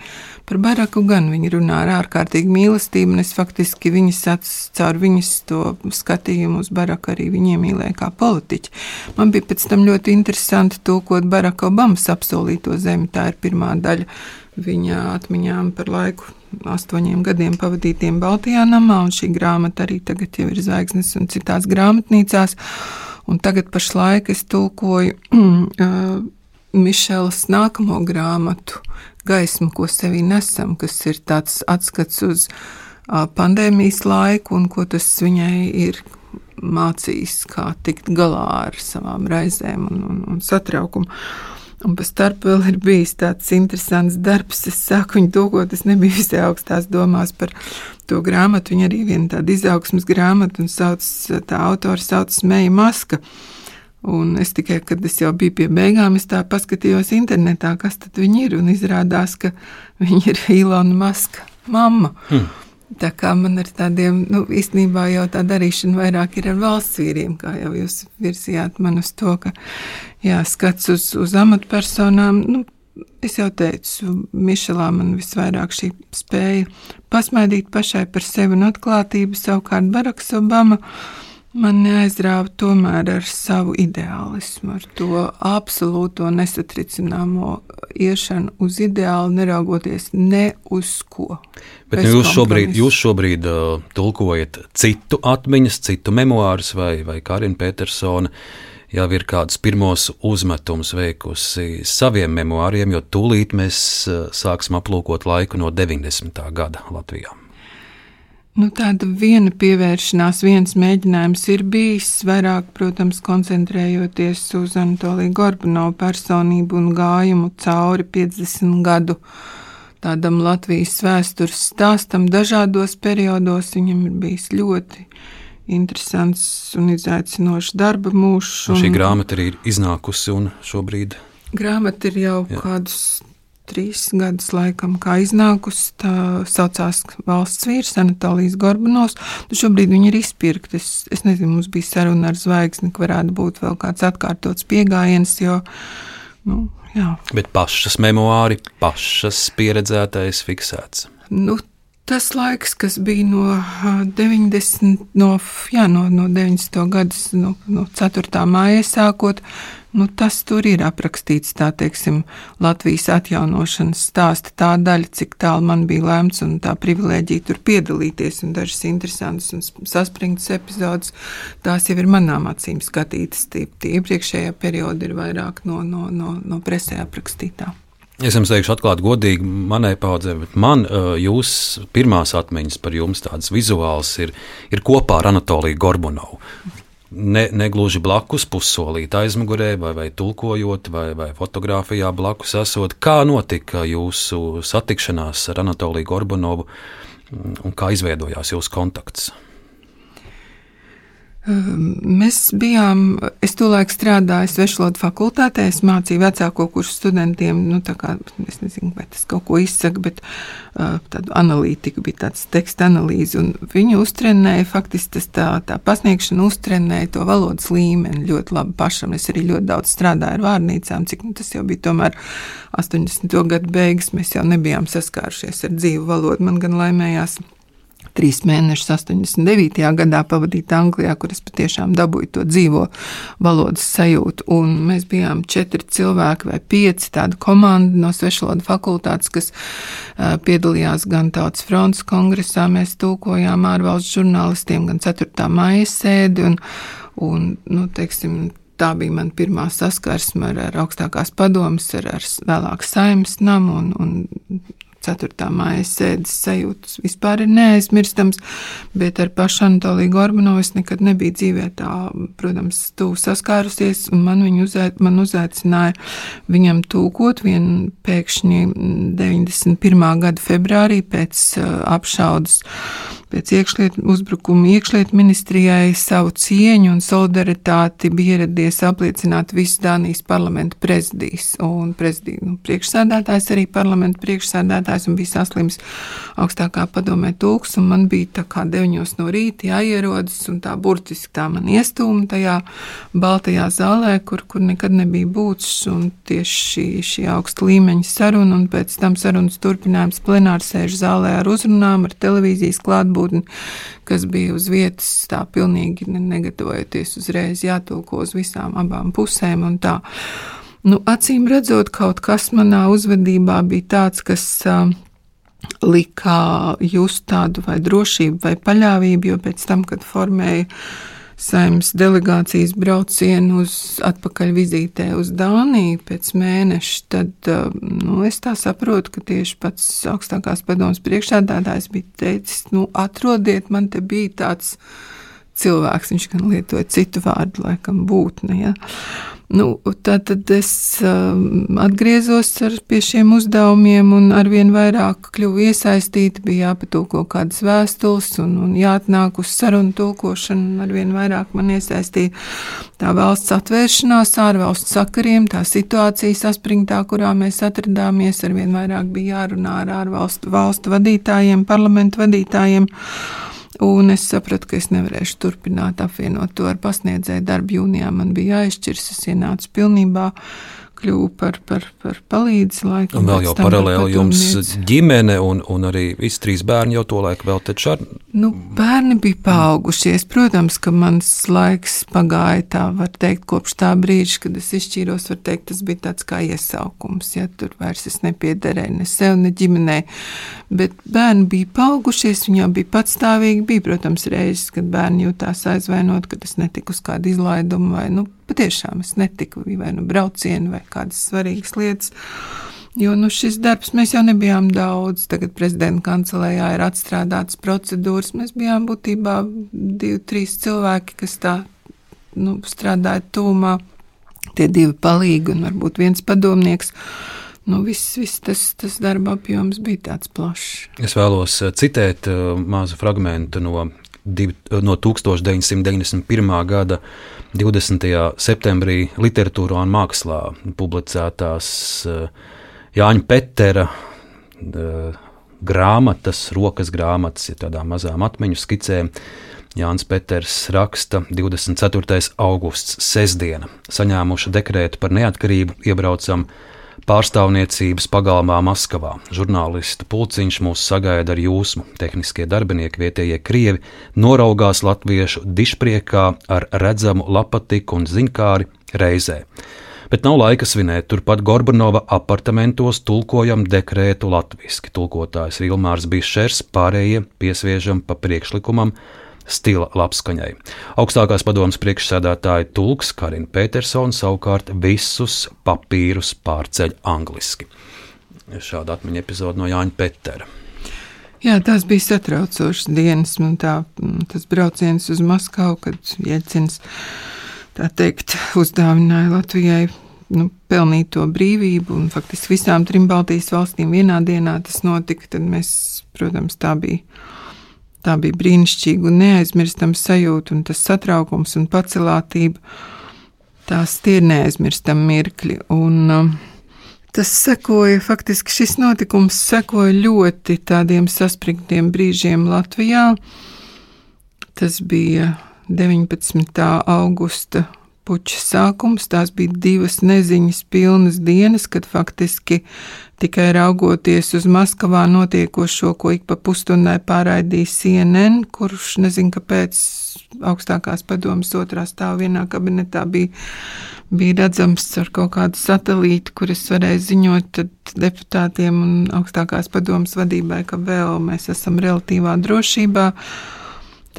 Par Baraku gan viņa runā ar ārkārtīgu mīlestību, un es faktiski viņas acis caur viņas to skatījumu uz Baraku arī viņa iemīlēja kā politiķi. Man bija pēc tam ļoti interesanti tulkot Baraka Obamas apsolīto zemi, tā ir pirmā daļa viņa atmiņām par laiku astoņiem gadiem pavadītiem Baltijā namā, un šī grāmata arī tagad jau ir zvaigznes un citās grāmatnīcās. Un tagad pašlaik es tulkoju [CLEARS THROAT] uh, Mišelas nākamo grāmatu Gaismu, ko sevī nesam, kas ir tāds atskats uz uh, pandēmijas laiku un ko tas viņai ir mācījis, kā tikt galā ar savām raizēm un, un, un satraukumu. Un pa starp vēl ir bijis tāds interesants darbs. Es sāku viņu tūkot, es nebiju visai augstās domās par to grāmatu. Viņa arī viena tāda izaugsmas grāmata, un sauc, tā autora sauc Meija Maska. Un es tikai, kad es jau biju pie beigām, es tā paskatījos internetā, kas tad viņi ir, un izrādās, ka viņi ir Ilona Maska mamma. Hmm. Tā kā man ar tādiem, nu, īstenībā jau tā darīšana vairāk ir ar valsts vīriem, kā jau jūs virzījāt man uz to, ka, jā, skats uz, uz amatpersonām, nu, es jau teicu, Mišelā man visvairāk šī spēja pasmaidīt pašai par sevi un atklātību, savukārt Baraks Obama. Uh, Man neaizrāva tomēr ar savu ideālismu, ar to absolūto nesatricināmo iešanu uz ideālu, neraugoties ne uz ko. Bet nu, jūs, šobrīd, jūs šobrīd uh, tulkojat citu atmiņas, citu memoārus, vai, vai Karina Petersona jau ir kādus pirmos uzmetumus veikusi saviem memoāriem, jo tūlīt mēs uh, sāksim aplūkot laiku no 90. gada Latvijā. Nu, tāda viena pievēršanās, viens mēģinājums ir bijis, vairāk, protams, koncentrējoties uz Anatoliju Gorbunovu personību un gājumu cauri 50 gadu tādam Latvijas vēstures stāstam dažādos periodos. Viņam ir bijis ļoti interesants un izaicinošs darba mūžs. Un... Šī grāmata arī ir iznākusi un šobrīd. Grāmata ir jau Jā. kādus trīs gadus laikam kā iznākusi. Tā saucās valsts vīrs Anatolijas Gorbanovs. Nu, šobrīd viņi ir izpirkti. Es, es nezinu, mums bija saruna ar zvaigzni, ka varētu būt vēl kāds atkārtots piegājiens, jo, nu, jā. Bet pašas memoāri, pašas pieredzētais fiksēts. Nu, tas laiks, kas bija no 90, no, jā, no, no 90. gadus, no, no 4. māja sākot, Nu, tas tur ir aprakstīts, tā teiksim, Latvijas atjaunošanas stāsta tā daļa, cik tālu man bija lēmts un tā privilēģija tur piedalīties, un dažas interesantas un saspringtas epizodes, tās jau ir manām acīm skatītas. Tie, tie iepriekšējā perioda ir vairāk no, no, no, no presē aprakstītā. Es jums teikšu, atklāti, godīgi, manai paudzei, bet man jūs pirmās atmiņas par jums, tādas vizuālas, ir, ir kopā ar Anatoliju Gorbunovu ne, negluži blakus pussolīt aizmugurē, vai, vai tulkojot, vai, vai fotografijā blakus esot. Kā notika jūsu satikšanās ar Anatoliju Gorbunovu un kā izveidojās jūsu kontakts? Ehm, mēs bijām, es tolaik strādāju Svešvalodu fakultātē, es mācīju vecāko kursu studentiem, nu tā kā, es nezinu, vai tas kaut ko izsaka, bet uh, tādu analītiku bija tāds teksta analīze, un viņi uztrenēja, faktiski tas tā, tā pasniegšana uztrenēja to valodas līmeni ļoti labi pašam. Es arī ļoti daudz strādāju ar vārnīcām, cik nu, tas jau bija tomēr 80. gadu beigas, mēs jau nebijām saskārušies ar dzīvu valodu, man gan laimējās trīs mēnešus 89. gadā pavadīt Anglijā, kur es patiešām dabūju to dzīvo valodas sajūtu. Un mēs bijām četri cilvēki vai pieci tāda komanda no svešvalodu fakultātes, kas uh, piedalījās gan Tautas fronts kongresā, mēs tūkojām ārvalstu žurnālistiem, gan 4. maija sēdi. Un, un, nu, teiksim, tā bija mana pirmā saskarsme ar, ar augstākās padomas, ar, ar vēlāk saimnes namu un, un 4. māja sēdes sajūtas vispār ir neaizmirstams, bet ar pašu Anatoliju Gorbanovu es nekad nebiju dzīvē tā, protams, tuvu saskārusies, un man viņu uzēt, man uzaicināja viņam tūkot vien pēkšņi 91. gada februārī pēc uh, apšaudas pēc iekšlietu uzbrukuma iekšlietu ministrijai savu cieņu un solidaritāti bija ieradies apliecināt visu Dānijas parlamentu prezidijas. Un prezidija, nu, priekšsēdētājs arī parlamentu priekšsēdētājs un bija saslims augstākā padomē tūks, un man bija tā kā deviņos no rīta jāierodas, un tā burtiski tā man iestūma tajā baltajā zālē, kur, kur nekad nebija būts, un tieši šī, šī augsta līmeņa saruna, un pēc tam sarunas turpinājums plenārsēžu zālē ar uzrunām, ar televīzijas klātbūtni klātbūtni, kas bija uz vietas, tā pilnīgi negatavojoties uzreiz jātulko uz visām abām pusēm un tā. Nu, acīm redzot, kaut kas manā uzvedībā bija tāds, kas uh, lika just tādu vai drošību vai paļāvību, jo pēc tam, kad formēju saimnes delegācijas braucienu uz atpakaļ vizītē uz Dāniju pēc mēneša, tad uh, nu, es tā saprotu, ka tieši pats augstākās padomas priekšsēdētājs bija teicis, nu, atrodiet, man te bija tāds cilvēks, viņš gan lietoja citu vārdu, laikam, būtne. Ja? Nu, tad, tad es um, atgriezos ar, pie šiem uzdevumiem, un arvien vairāk kļuvu iesaistīta. Bija jāpatūko kādas vēstules, un, un jāatnāk uz sarunu tulkošanu. Arvien vairāk man iesaistīja tā valsts atvēršanās, ārvalstu sakariem, tā situācija saspringtā, kurā mēs atradāmies. Arvien vairāk bija jārunā ar ārvalstu valstu vadītājiem, parlamentu vadītājiem. Un es sapratu, ka es nevarēšu turpināt apvienot to ar pasniedzēju darbu. Jūnijā man bija jāizšķirs, es ienācu pilnībā kļuvu par, par, par palīdzi. Laikam, un vēl jau paralēli jums ģimene un, un arī visi trīs bērni jau to laiku vēl taču ar. Nu, bērni bija paaugušies. Protams, ka mans laiks pagāja tā, var teikt, kopš tā brīža, kad es izšķīros, var teikt, tas bija tāds kā iesaukums, ja tur vairs es nepiederēju ne sev, ne ģimenei. Bet bērni bija paaugušies, viņi jau bija patstāvīgi. Bija, protams, reizes, kad bērni jutās aizvainot, ka es netiku uz kādu izlaidumu vai, nu, patiešām es netiku vai nu braucienu vai kādas svarīgas lietas. Jo nu, šis darbs mēs jau nebijām daudz. Tagad prezidenta kancelējā ir atstrādātas procedūras. Mēs bijām būtībā divi, trīs cilvēki, kas tā nu, strādāja tūmā. Tie divi palīgi un varbūt viens padomnieks. Nu, viss, viss tas, tas darba apjoms bija tāds plašs. Es vēlos eh, citēt uh, mazu fragment no, div, no 1991. gada 20. septembrī literatūrā un mākslā publicētās uh, Jāņa Petera uh, grāmatas, rokas grāmatas, ir tādām mazām atmiņu skicēm. Jānis Peters raksta 24. augusts, sestdiena. Saņēmuši dekrētu par neatkarību, iebraucam pārstāvniecības pagalmā Maskavā. Žurnālistu pulciņš mūs sagaida ar jūsmu. Tehniskie darbinieki, vietējie krievi, noraugās latviešu dišpriekā ar redzamu lapatiku un ziņkāri reizē bet nav laika svinēt. Turpat Gorbanova apartamentos tulkojam dekrētu latviešu. Tulkotājs Ilmārs Bišers, pārējie piesviežam pa priekšlikumam. Stila labskaņai. Augstākās padomas priekšsēdētāja Tulks Karina Petersona savukārt visus papīrus pārceļ angliski. Šāda atmiņa epizode no Jāņa Petera. Jā, tās bija satraucošas dienas. Man tā, tas brauciens uz Maskavu, kad Jēdzins tā teikt, uzdāvināja Latvijai nu, pelnīto brīvību, un faktiski visām trim Baltijas valstīm vienā dienā tas notika, tad mēs, protams, tā bija. Tā bija brīnišķīga un neaizmirstama sajūta, un tas satraukums un pacelātība. Tās tie ir neaizmirstami mirkļi. Un, uh, tas sekoja, faktiski šis notikums sekoja ļoti tādiem saspringtiem brīžiem Latvijā. Tas bija 19. augusta puča sākums. Tās bija divas neziņas pilnas dienas, kad faktiski tikai raugoties uz Maskavā notiekošo, ko ik pa pusstundai pārraidīja CNN, kurš nezinu, kāpēc augstākās padomas otrā stāvā vienā kabinetā bija, bija redzams ar kaut kādu satelītu, kuras varēja ziņot deputātiem un augstākās padomas vadībai, ka vēl mēs esam relatīvā drošībā.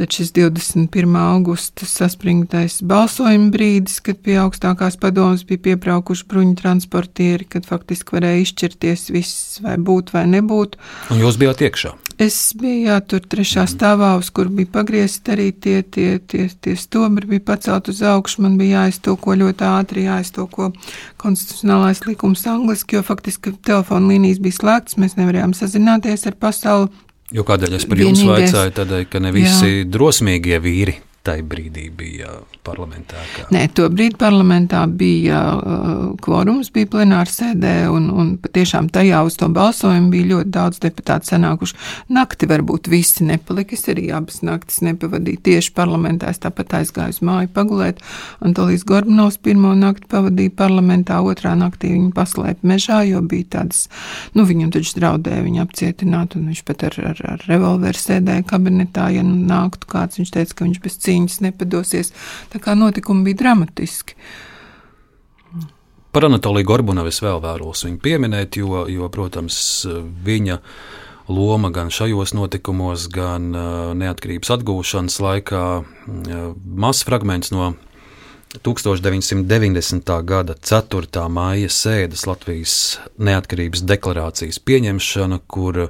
Tad šis 21. augusta saspringtais balsojuma brīdis, kad pie augstākās padomas bija piebraukuši bruņu transportieri, kad faktiski varēja izšķirties viss, vai būt vai nebūt. Un jūs bijāt iekšā? Es biju jā, tur trešā stāvā, uz kur bija pagriezti arī tie, tie, tie, tie stobri, bija pacelt uz augšu. Man bija jāiztoko ļoti ātri, jāiztoko konstitucionālais likums angliski, jo faktiski telefona līnijas bija slēgtas, mēs nevarējām sazināties ar pasauli. Jo kādēļ es par jums vaicāju, tādēļ, ka ne visi jā. drosmīgie vīri tajā brīdī bija parlamentā? Kā? Nē, to brīdi parlamentā bija uh, kvorums, bija plenāra sēdē, un, un patiešām tajā uz to balsojumu bija ļoti daudz deputātu sanākuši. Nakti varbūt visi nepalika, es arī abas naktis nepavadīju tieši parlamentā, es tāpat aizgāju uz māju pagulēt. Antolijas Gorbanovs pirmo nakti pavadīja parlamentā, otrā naktī viņu paslēpa mežā, jo bija tādas, nu viņam taču draudēja viņu apcietināt, un viņš pat ar, ar, ar revolveru sēdēja kabinetā, ja nu nāktu kāds, viņš teica, ka viņš bez cīņas nepadosies. Tā kā notikumi bija dramatiski. Par Anatoliju Gorbunovu es vēl vēlos viņu pieminēt, jo, jo, protams, viņa loma gan šajos notikumos, gan uh, neatkarības atgūšanas laikā uh, mazs fragments no 1990. gada 4. maija sēdes Latvijas neatkarības deklarācijas pieņemšana, kur,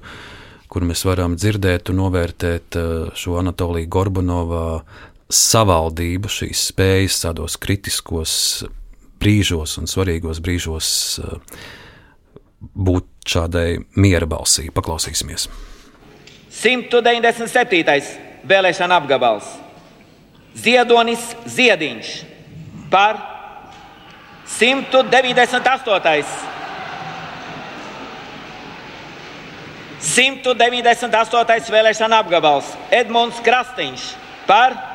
kur mēs varam dzirdēt un novērtēt šo Anatoliju Gorbunovā savaldību, šīs spējas tādos kritiskos brīžos un svarīgos brīžos eh, būt šādai miera balsī. Paklausīsimies. 197. vēlēšana apgabals Ziedonis Ziediņš par 198. 198. vēlēšana apgabals Edmunds Krastīņš par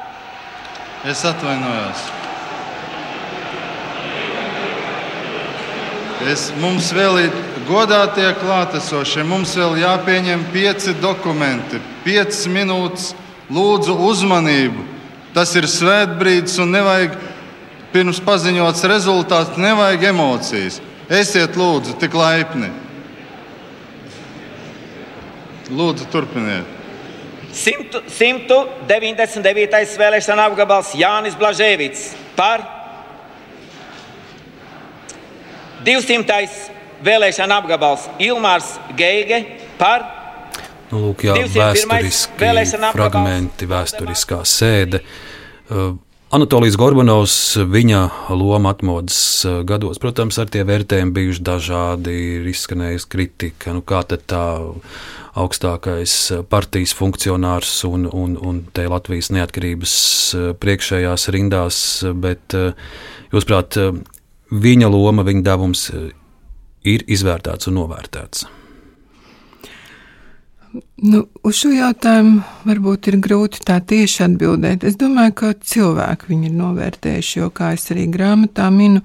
Es atvainojos. Es, mums vēl ir godātie klātesošie, mums vēl jāpieņem pieci dokumenti, piecas minūtes. Lūdzu, uzmanību. Tas ir svētbrīdis un nevajag pirms paziņots rezultāts, nevajag emocijas. Esiet lūdzu tik laipni. Lūdzu, turpiniet. 199. vēlēšana apgabals Jānis Blažēvits par 200. vēlēšana apgabals Ilmārs Geige par Nu, lūk, jā, 201. vēsturiski fragmenti, vēsturiskā sēde. Uh, Anatolijas Gorbanovs, viņa loma atmodas uh, gados, protams, ar tie vērtējumi bijuši dažādi, ir izskanējusi kritika. Nu, kā tad tā augstākais partijas funkcionārs un, un, un te Latvijas neatkarības uh, priekšējās rindās, bet uh, jūsuprāt, viņa loma, viņa devums ir izvērtēts un novērtēts. Nu, uz šo jautājumu varbūt ir grūti tā tieši atbildēt. Es domāju, ka cilvēki viņu ir novērtējuši, jo, kā es arī grāmatā minu,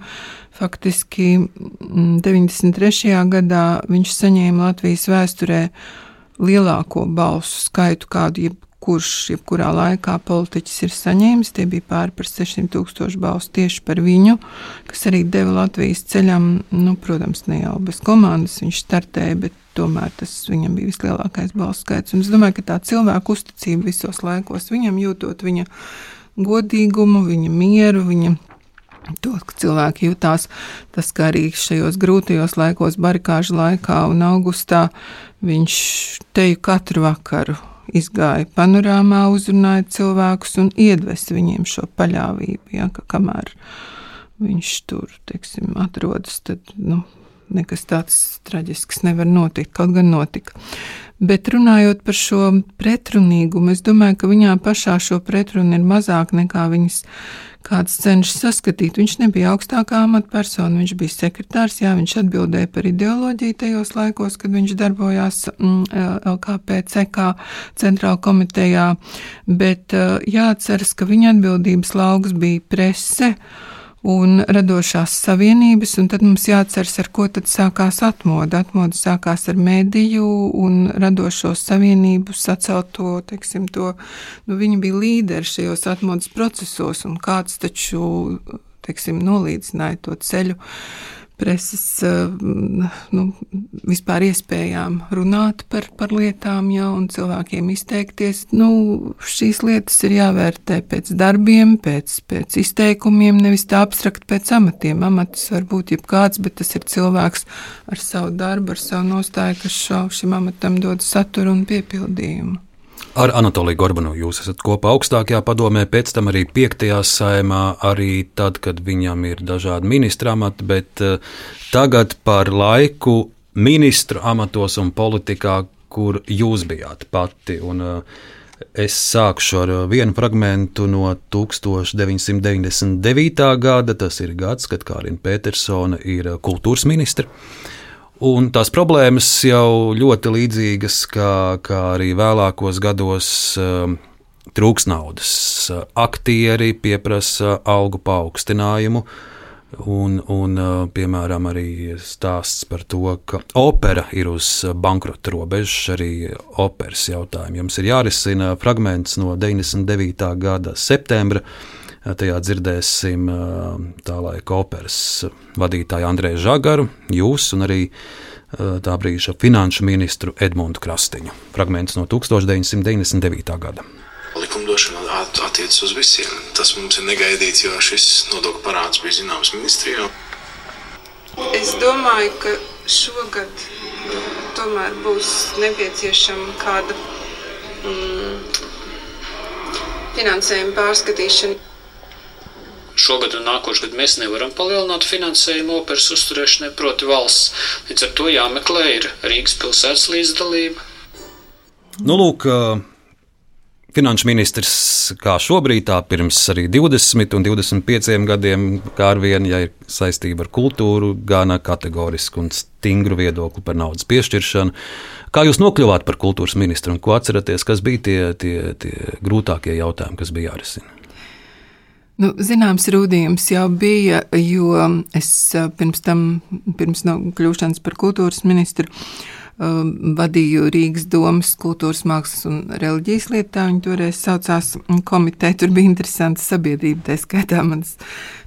faktiski mm, 93. gadā viņš saņēma Latvijas vēsturē lielāko balsu skaitu, kādu jebkurš, jebkurā laikā politiķis ir saņēmis. Tie bija pāri par 600 tūkstošu balsu tieši par viņu, kas arī deva Latvijas ceļam, nu, protams, ne jau bez komandas viņš startēja, bet tomēr tas viņam bija vislielākais balsu skaits. Un es domāju, ka tā cilvēku uzticība visos laikos, viņam jūtot viņa godīgumu, viņa mieru, viņa to, ka cilvēki jutās, tas, ka arī šajos grūtajos laikos, barikāžu laikā un augustā, viņš teju katru vakaru izgāja panorāmā, uzrunāja cilvēkus un iedvesa viņiem šo paļāvību, ja, ka kamēr viņš tur, teiksim, atrodas, tad, nu, nekas tāds traģisks nevar notikt, kaut gan notika. Bet runājot par šo pretrunīgumu, es domāju, ka viņā pašā šo pretrunu ir mazāk nekā viņas kāds cenšas saskatīt. Viņš nebija augstākā amatpersona, viņš bija sekretārs, jā, viņš atbildēja par ideoloģiju tajos laikos, kad viņš darbojās mm, LKP CK centrāla komitejā, bet jāatceras, ka viņa atbildības lauks bija prese un radošās savienības, un tad mums jāatceras, ar ko tad sākās atmoda. Atmoda sākās ar mediju un radošo savienību sacelto, teiksim, to, nu, viņi bija līderi šajos atmodas procesos, un kāds taču, teiksim, nolīdzināja to ceļu preses eh, nu, vispār iespējām runāt par, par lietām, jau un cilvēkiem izteikties. Nu, šīs lietas ir jāvērtē pēc darbiem, pēc, pēc izteikumiem, nevis tā abstrakt pēc amatiem. Amatis var būt jebkāds, bet tas ir cilvēks ar savu darbu, ar savu nostāju, kas šo, šim amatam dod saturu un piepildījumu. Ar Anatoliju Gorbanu jūs esat kopā augstākajā padomē, pēc tam arī piektajā saimā, arī tad, kad viņam ir dažādi ministra amati, bet uh, tagad par laiku ministru amatos un politikā, kur jūs bijāt pati. Un, uh, Es sākšu ar vienu fragment no 1999. gada. Tas ir gads, kad Kārina Petersona ir kultūras ministra. Un tās problēmas jau ļoti līdzīgas, kā, kā arī vēlākos gados. Um, trūks naudas, aktieri pieprasa algu paaugstinājumu, un, un, uh, piemēram, arī stāsts par to, ka opera ir uz bankrota robežas, arī operas jautājumi. Jums ir jārisina fragments no 99. gada septembra. Tajā dzirdēsim tā laika operas vadītāju Andrēju Žagaru, jūs un arī tā brīža finanšu ministru Edmundu Krastiņu. Fragments no 1999. gada. Likumdošana attiecas uz visiem. Tas mums ir negaidīts, jo šis nodokļu parāds bija zināms ministrijā. Es domāju, ka šogad tomēr būs nepieciešama kāda mm, finansējuma pārskatīšana. Šogad un nākošais gads mēs nevaram palielināt finansējumu operas uzturēšanai, proti, valsts. Līdz ar to jāmeklē ir Rīgas pilsētas līdzdalība. Nu, lūk, Finanšu ministrs kā šobrīd, tā pirms arī 20 un 25 gadiem, kā ar vienu, ja ir saistība ar kultūru, gana kategorisku un stingru viedokli par naudas piešķiršanu. Kā jūs nokļuvāt par kultūras ministru un ko atceraties, kas bija tie, tie, tie grūtākie jautājumi, kas bija jārisina? Nu, zināms, rūdījums jau bija, jo es pirms tam, pirms no kļūšanas par kultūras ministru, um, vadīju Rīgas domas kultūras, mākslas un reliģijas lietā. Viņa toreiz saucās komiteja. Tur bija interesanta sabiedrība, tā skaitā mans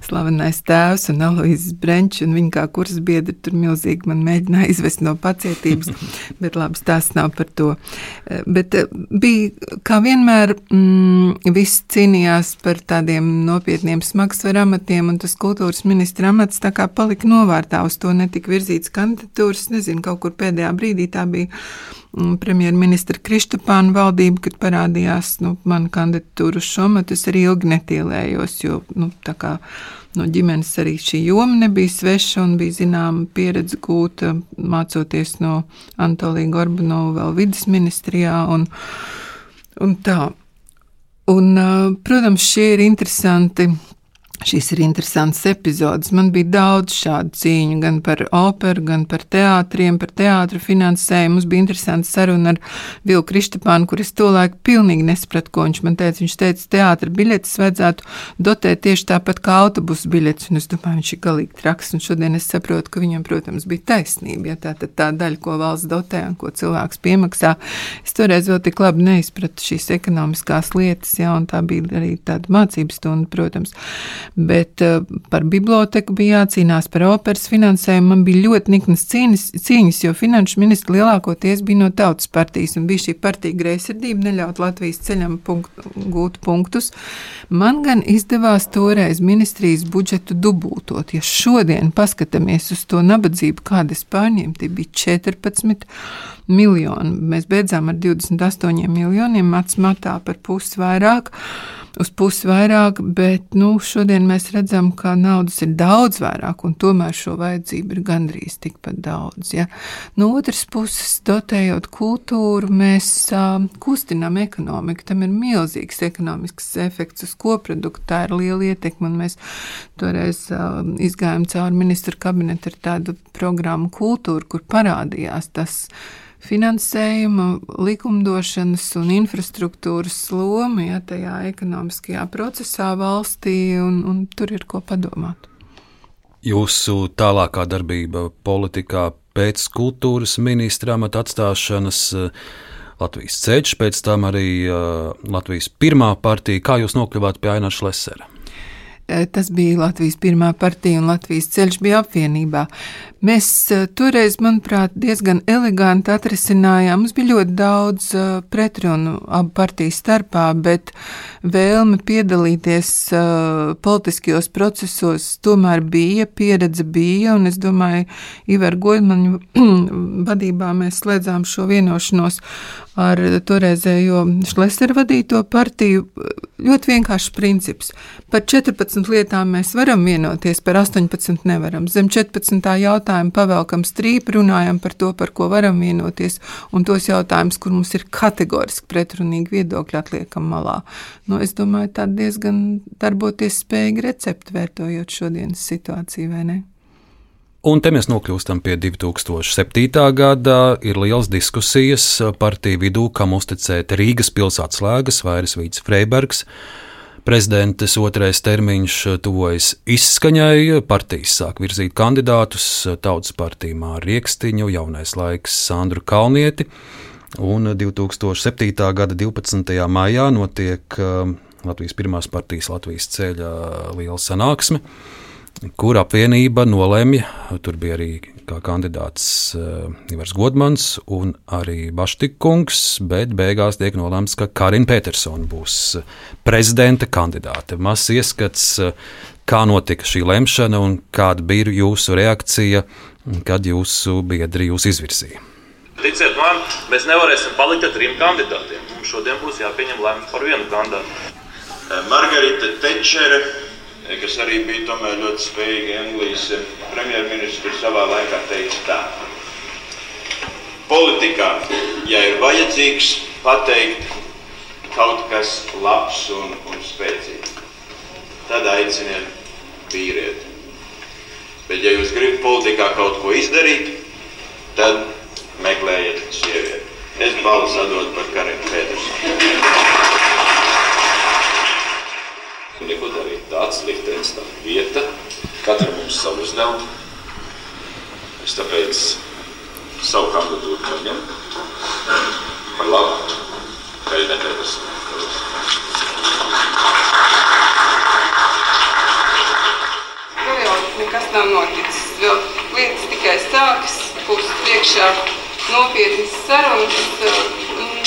slavenais tēvs un Aloizes Brenčs, un viņa kā kuras biedri tur milzīgi man mēģināja izvest no pacietības, [LAUGHS] bet labi, stāsts nav par to. Uh, bet uh, bija, kā vienmēr, mm, viss cīnījās par tādiem nopietniem smagsvaru amatiem, un tas kultūras ministra amats tā kā palika novārtā uz to netika virzīts kandidatūras, nezinu, kaut kur pēdējā brīdī tā bija mm, premjerministra Kristapāna valdība, kad parādījās nu, mana kandidatūra uz šo matu. Es arī ilgi netielējos, jo nu, tā kā no ģimenes arī šī joma nebija sveša un bija zināma pieredze gūta mācoties no Antolija Gorbanova vēl vidas ministrijā un, un tā. Un, protams, šie ir interesanti Šis ir interesants epizodes. Man bija daudz šādu cīņu, gan par operu, gan par teātriem, par teātru finansējumu. Mums bija interesanta saruna ar Vilku Kristapānu, kur es tolaik pilnīgi nesapratu, ko viņš man teica. Viņš teica, teātra biļetes vajadzētu dotēt tieši tāpat kā autobusu biļetes, un es domāju, viņš ir galīgi traks, un šodien es saprotu, ka viņam, protams, bija taisnība, ja tā tad tā daļa, ko valsts dotē un ko cilvēks piemaksā. Es toreiz vēl tik labi neizpratu šīs ekonomiskās lietas, ja, un tā bija arī tāda mācības stunda, protams bet uh, par biblioteku bija jācīnās, par operas finansējumu. Man bija ļoti niknas cīņas, cīņas, jo finanšu ministri lielākoties bija no tautas partijas, un bija šī partija greizsirdība neļaut Latvijas ceļam punkt, gūt punktus. Man gan izdevās toreiz ministrijas budžetu dubultot. Ja šodien paskatāmies uz to nabadzību, kāda es pārņēmu, tie bija 14 miljoni. Mēs beidzām ar 28 miljoniem, matā par pusi vairāk uz pusi vairāk, bet nu, šodien mēs redzam, ka naudas ir daudz vairāk, un tomēr šo vajadzību ir gandrīz tikpat daudz. Ja? No otras puses, dotējot kultūru, mēs uh, kustinām ekonomiku. Tam ir milzīgs ekonomisks efekts uz koproduktu, tā ir liela ietekme, un mēs toreiz uh, izgājām cauri ministru kabinetu ar tādu programmu kultūru, kur parādījās tas, finansējuma, likumdošanas un infrastruktūras loma ja, tajā ekonomiskajā procesā valstī, un, un tur ir ko padomāt. Jūsu tālākā darbība politikā pēc kultūras ministra amata atstāšanas. Latvijas ceļš, pēc tam arī uh, Latvijas pirmā partija. Kā jūs nokļuvāt pie Aināša Lesera? Tas bija Latvijas pirmā partija un Latvijas ceļš bija apvienībā. Mēs eh, toreiz, manuprāt, diezgan eleganti atrisinājām. Mums bija ļoti daudz eh, pretrunu abu partiju starpā, bet vēlme piedalīties eh, politiskajos procesos tomēr bija, pieredze bija, un es domāju, Ivar Goļmaņu [CLEARS THROAT] vadībā mēs slēdzām šo vienošanos ar toreizējo Šlesera vadīto partiju. Ļoti vienkāršs princips. Par 14 lietām mēs varam vienoties, par 18 nevaram. Zem 14. jautājuma jautājumu pavelkam strīpu, runājam par to, par ko varam vienoties, un tos jautājumus, kur mums ir kategoriski pretrunīgi viedokļi, atliekam malā. Nu, es domāju, tā diezgan darboties spējīga recepte, vērtojot šodienas situāciju, vai ne? Un te mēs nokļūstam pie 2007. gada. Ir liels diskusijas partiju vidū, kam uzticēt Rīgas pilsētas lēgas, Vairas Vīts Freibergs. Prezidentes otrais termiņš tuvojas izskaņai, partijas sāk virzīt kandidātus, Tautas partija Māra Riekstiņu, jaunais laiks Sandru Kalnieti, un 2007. gada 12. maijā notiek Latvijas pirmās partijas Latvijas ceļa liela sanāksme, kur apvienība nolēma, tur bija arī kā kandidāts uh, Ivars Godmans un arī Baštikungs, bet beigās tiek nolēmts, ka Karina Petersona būs prezidenta kandidāte. Mazs ieskats, uh, kā notika šī lemšana un kāda bija jūsu reakcija, kad jūsu biedri jūs izvirzīja. Ticiet man, mēs nevarēsim palikt ar trim kandidātiem. Mums šodien būs jāpieņem lēmums par vienu kandidātu. Margarita Tečere kas arī bija tomēr ļoti spējīga Anglijas premjerministrs, savā laikā teica tā. Politikā, ja ir vajadzīgs pateikt kaut kas labs un, un spēcīgs, tad aiciniet vīrieti. Bet, ja jūs gribat politikā kaut ko izdarīt, tad meklējiet sievieti. Es balvu sadotu par Karinu Petersonu neko darīt. Tāds liktenis, tā vieta, katram mums savu uzdevumu. Es tāpēc savu kandidatūru paņem par labu Petersonai. Vēl jau nekas nav noticis. Vēl lietas tikai sākas, būs priekšā nopietnas sarunas. Mm,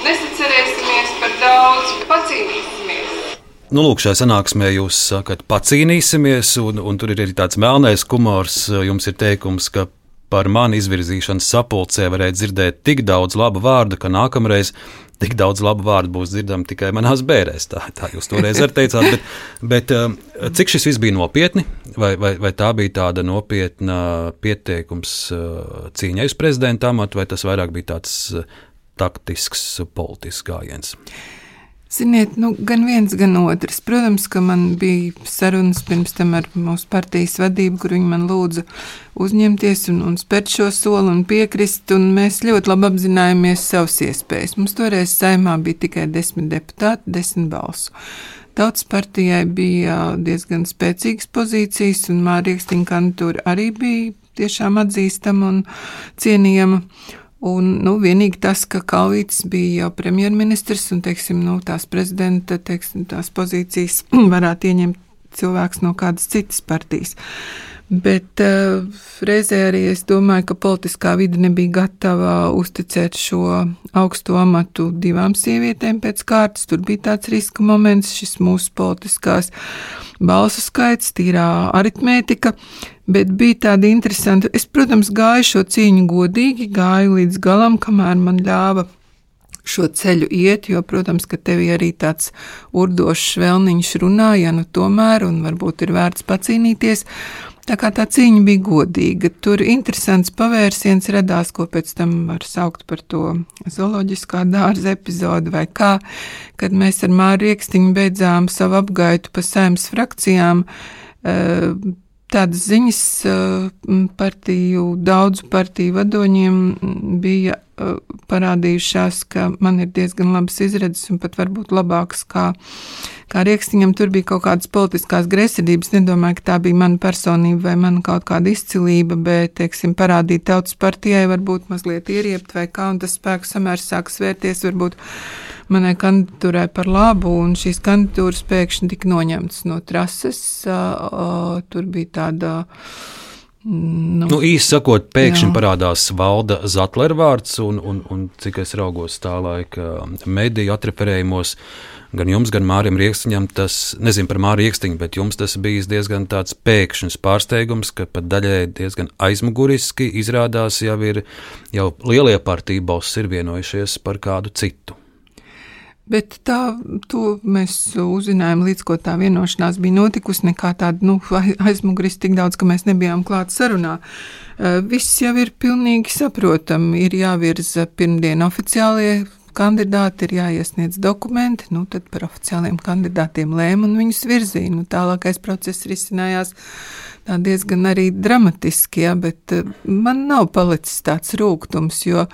Nesacerēsimies par daudz, pacīnīsimies. Nu, lūk, šajā sanāksmē jūs sakat, pacīnīsimies, un, un tur ir arī tāds melnais humors. Jums ir teikums, ka par mani izvirzīšanas sapulcē varēja dzirdēt tik daudz labu vārdu, ka nākamreiz tik daudz labu vārdu būs dzirdami tikai manās bērēs. Tā, tā jūs toreiz arī teicāt. Bet, bet um, cik šis viss bija nopietni? Vai, vai, vai tā bija tāda nopietna pieteikums uh, cīņai uz prezidenta amatu, vai tas vairāk bija tāds uh, taktisks, politisks gājiens? Ziniet, nu, gan viens, gan otrs. Protams, ka man bija sarunas pirms tam ar mūsu partijas vadību, kur viņi man lūdza uzņemties un, un spērt šo soli un piekrist. Un mēs ļoti labi apzinājāmies savas iespējas. Mums toreiz saimā bija tikai desmit deputāti, desmit balsu. Tautas partijai bija diezgan spēcīgas pozīcijas, un Mārija Rīgstiņa kandidatūra arī bija tiešām atzīstama un cienījama. Un, nu, vienīgi tas, ka Kalvīts bija jau premjerministrs un teiksim, nu, tās prezidenta teiksim, tās pozīcijas [CLEARS THROAT] varētu ieņemt cilvēks no kādas citas partijas. Bet uh, reizē arī es domāju, ka politiskā vide nebija gatava uzticēt šo augsto amatu divām sievietēm pēc kārtas. Tur bija tāds riska moments, šis mūsu politiskās balsu skaits, tīrā aritmētika. Bet bija tāda interesanta. Es, protams, gāju šo cīņu godīgi, gāju līdz galam, kamēr man ļāva šo ceļu iet, jo, protams, ka tev arī tāds urdošs vēlniņš runā, ja nu tomēr, un varbūt ir vērts pacīnīties. Tā kā tā cīņa bija godīga, tur interesants pavērsiens radās, ko pēc tam var saukt par to zooloģiskā dārza epizodu vai kā, kad mēs ar Māru Riekstiņu beidzām savu apgaitu pa saimnes frakcijām. Uh, Tādas ziņas partiju, daudzu partiju vadoņiem bija parādījušās, ka man ir diezgan labas izredzes un pat varbūt labākas kā, kā Rieksniņam. Tur bija kaut kādas politiskās gresidības. Nedomāju, ka tā bija mana personība vai mana kaut kāda izcilība, bet, teiksim, parādīt tautas partijai varbūt mazliet ieriept vai kā, un tas spēku samērs sāks vērties varbūt manai kandidatūrai par labu, un šīs kandidatūras pēkšņi tika noņemtas no trases. Tur bija tāda. Nu, nu, īsi sakot, pēkšņi jā. parādās valda Zatlera vārds, un, un, un cik es raugos tā laika mediju atreferējumos, gan jums, gan Mārim Rieksniņam, tas, nezinu par Māru Rieksniņu, bet jums tas bijis diezgan tāds pēkšņs pārsteigums, ka pat daļai diezgan aizmuguriski izrādās jau ir, jau lielie partiju balss ir vienojušies par kādu citu. Bet tā, to mēs uzzinājām, līdz ko tā vienošanās bija notikusi. Nekā tāda nu, aizmugris tik daudz, ka mēs nebijām klāt sarunā. Viss jau ir pilnīgi saprotami. Ir jāvirza pirmdien oficiālie kandidāti, ir jāiesniedz dokumenti, nu tad par oficiāliem kandidātiem lēma un viņus virzīja. Nu, tālākais process risinājās diezgan arī dramatiski, ja, bet man nav palicis tāds rūkums, jo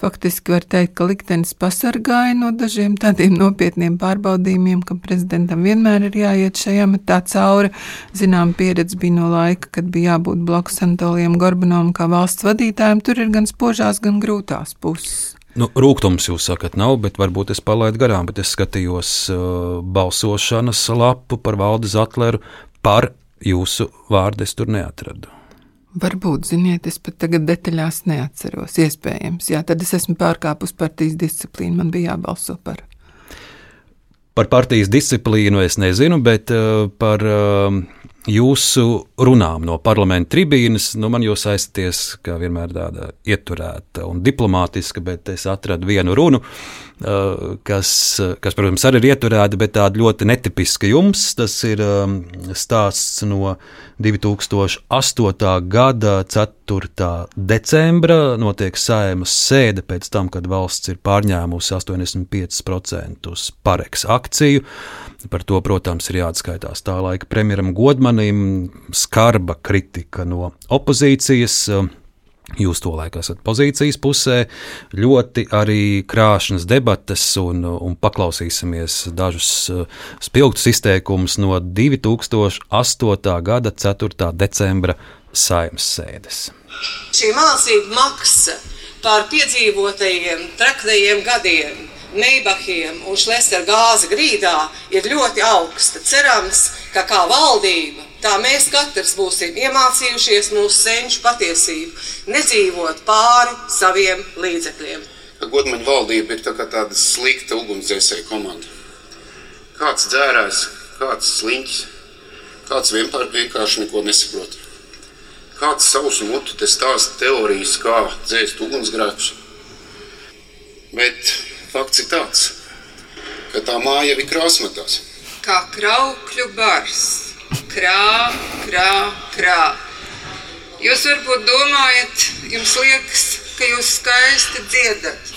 faktiski var teikt, ka liktenis pasargāja no dažiem tādiem nopietniem pārbaudījumiem, ka prezidentam vienmēr ir jāiet šajā matā cauri. Zinām, pieredze bija no laika, kad bija jābūt blakus Anatolijam Gorbanom kā valsts vadītājiem, tur ir gan spožās, gan grūtās puses. Nu, rūkums jūs sakat, nav, bet varbūt es palaidu garām, es skatījos uh, balsošanas lapu par valdes atleru par jūsu vārdu es tur neatradu. Varbūt, ziniet, es pat tagad detaļās neatceros. Iespējams, jā, tad es esmu pārkāpus partijas disciplīnu, man bija jābalso par. Par partijas disciplīnu es nezinu, bet uh, par uh, jūsu runām no parlamenta tribīnes, nu, man jūs aizsties, kā vienmēr tāda ieturēta un diplomātiska, bet es atradu vienu runu, uh, kas, kas, protams, arī ir ieturēta, bet tāda ļoti netipiska jums. Tas ir um, stāsts no 2008. gada 4. decembra. Notiek saimas sēde pēc tam, kad valsts ir pārņēmusi 85% pareks akciju. Par to, protams, ir jāatskaitās tā laika premjeram Godmanim, skarba kritika no opozīcijas. Jūs to laikā esat pozīcijas pusē, ļoti arī krāšņas debates, un, un paklausīsimies dažus spilgtus izteikumus no 2008. gada 4. decembra saimnes sēdes. Šī mācība maksa par piedzīvotajiem traktajiem gadiem, Meibachiem un Šlesera gāzi grīdā ir ļoti augsta. Cerams, ka kā valdība, tā mēs katrs būsim iemācījušies mūsu senču patiesību, nedzīvot pāri saviem līdzekļiem. Godmaņa valdība ir tā tāda slikta ugunsdzēsēja komanda. Kāds dzērājs, kāds sliņķis, kāds vienpār, vienkārši neko nesaprot. Kāds savus mutu te stāsta teorijas, kā dzēst ugunsgrēkus. Bet fakts ir tāds, ka tā māja ir krāsmatās. Kā kraukļu bars, krā, krā, krā. Jūs varbūt domājat, jums liekas, ka jūs skaisti dziedat.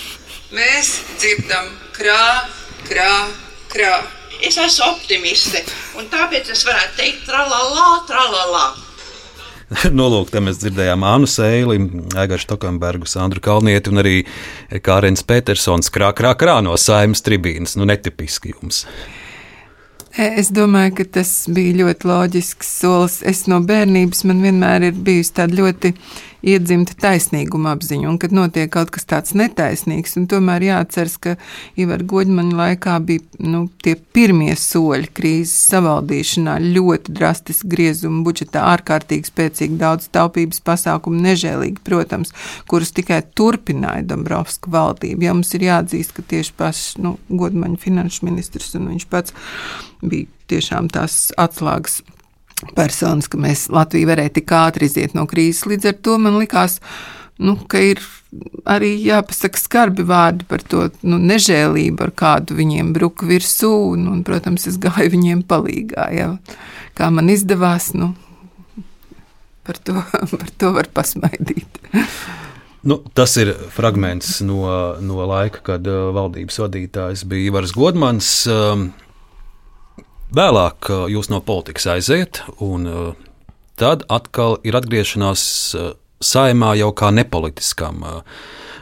Mēs dzirdam krā, krā, krā. Es esmu optimiste, un tāpēc es varētu teikt, tralalā, tralalā. [LAUGHS] Nu, lūk, te mēs dzirdējām Ānu Sēli, Egaru Stokembergu, Sandru Kalnieti un arī Kārens Petersons krā, krā, krā no saimas tribīnas. Nu, netipiski jums. Es domāju, ka tas bija ļoti loģisks solis. Es no bērnības man vienmēr ir bijusi tāda ļoti iedzimta taisnīguma apziņa, un kad notiek kaut kas tāds netaisnīgs, un tomēr jāatceras, ka Ivar Goģmaņa laikā bija nu, tie pirmie soļi krīzes savaldīšanā, ļoti drastiski griezumi budžetā, ārkārtīgi spēcīgi daudz taupības pasākumu, nežēlīgi, protams, kurus tikai turpināja Dombrovska valdība. Ja mums ir jāatzīst, ka tieši pašs nu, Goģmaņa finanšu ministrs un viņš pats bija tiešām tās atslēgas personas, ka mēs Latviju varēja tik ātri iziet no krīzes. Līdz ar to man likās, nu, ka ir arī jāpasaka skarbi vārdi par to nu, nežēlību, ar kādu viņiem bruka virsū, un, un, protams, es gāju viņiem palīgā. Ja. Kā man izdevās, nu, par to, [LAUGHS] par to var pasmaidīt. Nu, tas ir fragments no, no laika, kad uh, valdības vadītājs bija Ivars Godmans. Uh, Vēlāk jūs no politikas aiziet, un tad atkal ir atgriešanās saimā jau kā nepolitiskam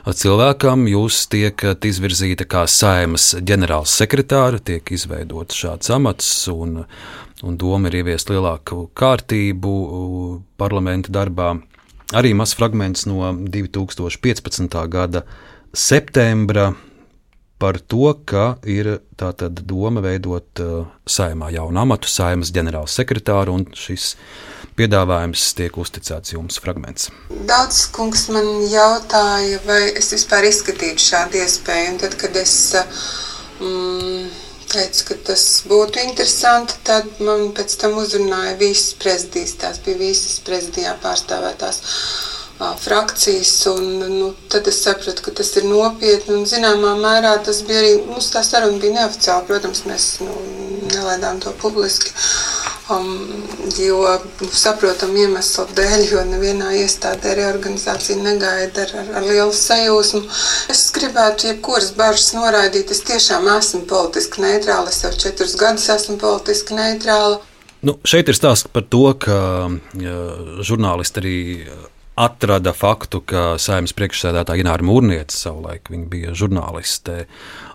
cilvēkam. Jūs tiekat izvirzīta kā saimas ģenerāls sekretāra, tiek izveidots šāds amats, un, un doma ir ieviest lielāku kārtību parlamenta darbā. Arī mazs fragments no 2015. gada septembra par to, ka ir tātad doma veidot uh, saimā jaunu amatu, saimas ģenerāls sekretāru, un šis piedāvājums tiek uzticēts jums fragments. Daudz kungs man jautāja, vai es vispār izskatītu šādu iespēju, un tad, kad es mm, teicu, ka tas būtu interesanti, tad man pēc tam uzrunāja visas prezidijas, tās bija visas prezidijā pārstāvētās frakcijas. Un, nu, tad es sapratu, ka tas ir nopietni. Un, zināmā mērā tas bija arī mums tā saruna bija neoficiāla. Protams, mēs nu, nelaidām to publiski. Um, jo saprotam iemeslu dēļ, jo nevienā iestādē reorganizācija negaida ar, ar, ar lielu sajūsmu. Es gribētu jebkuras bažas noraidīt. Es tiešām esmu politiski neitrāla. Es jau četrus gadus esmu politiski neitrāla. Nu, šeit ir stāsts par to, ka ja, žurnālisti arī atrada faktu, ka saimnes priekšsēdētāja Ināra Mūrniece savulaik bija žurnāliste.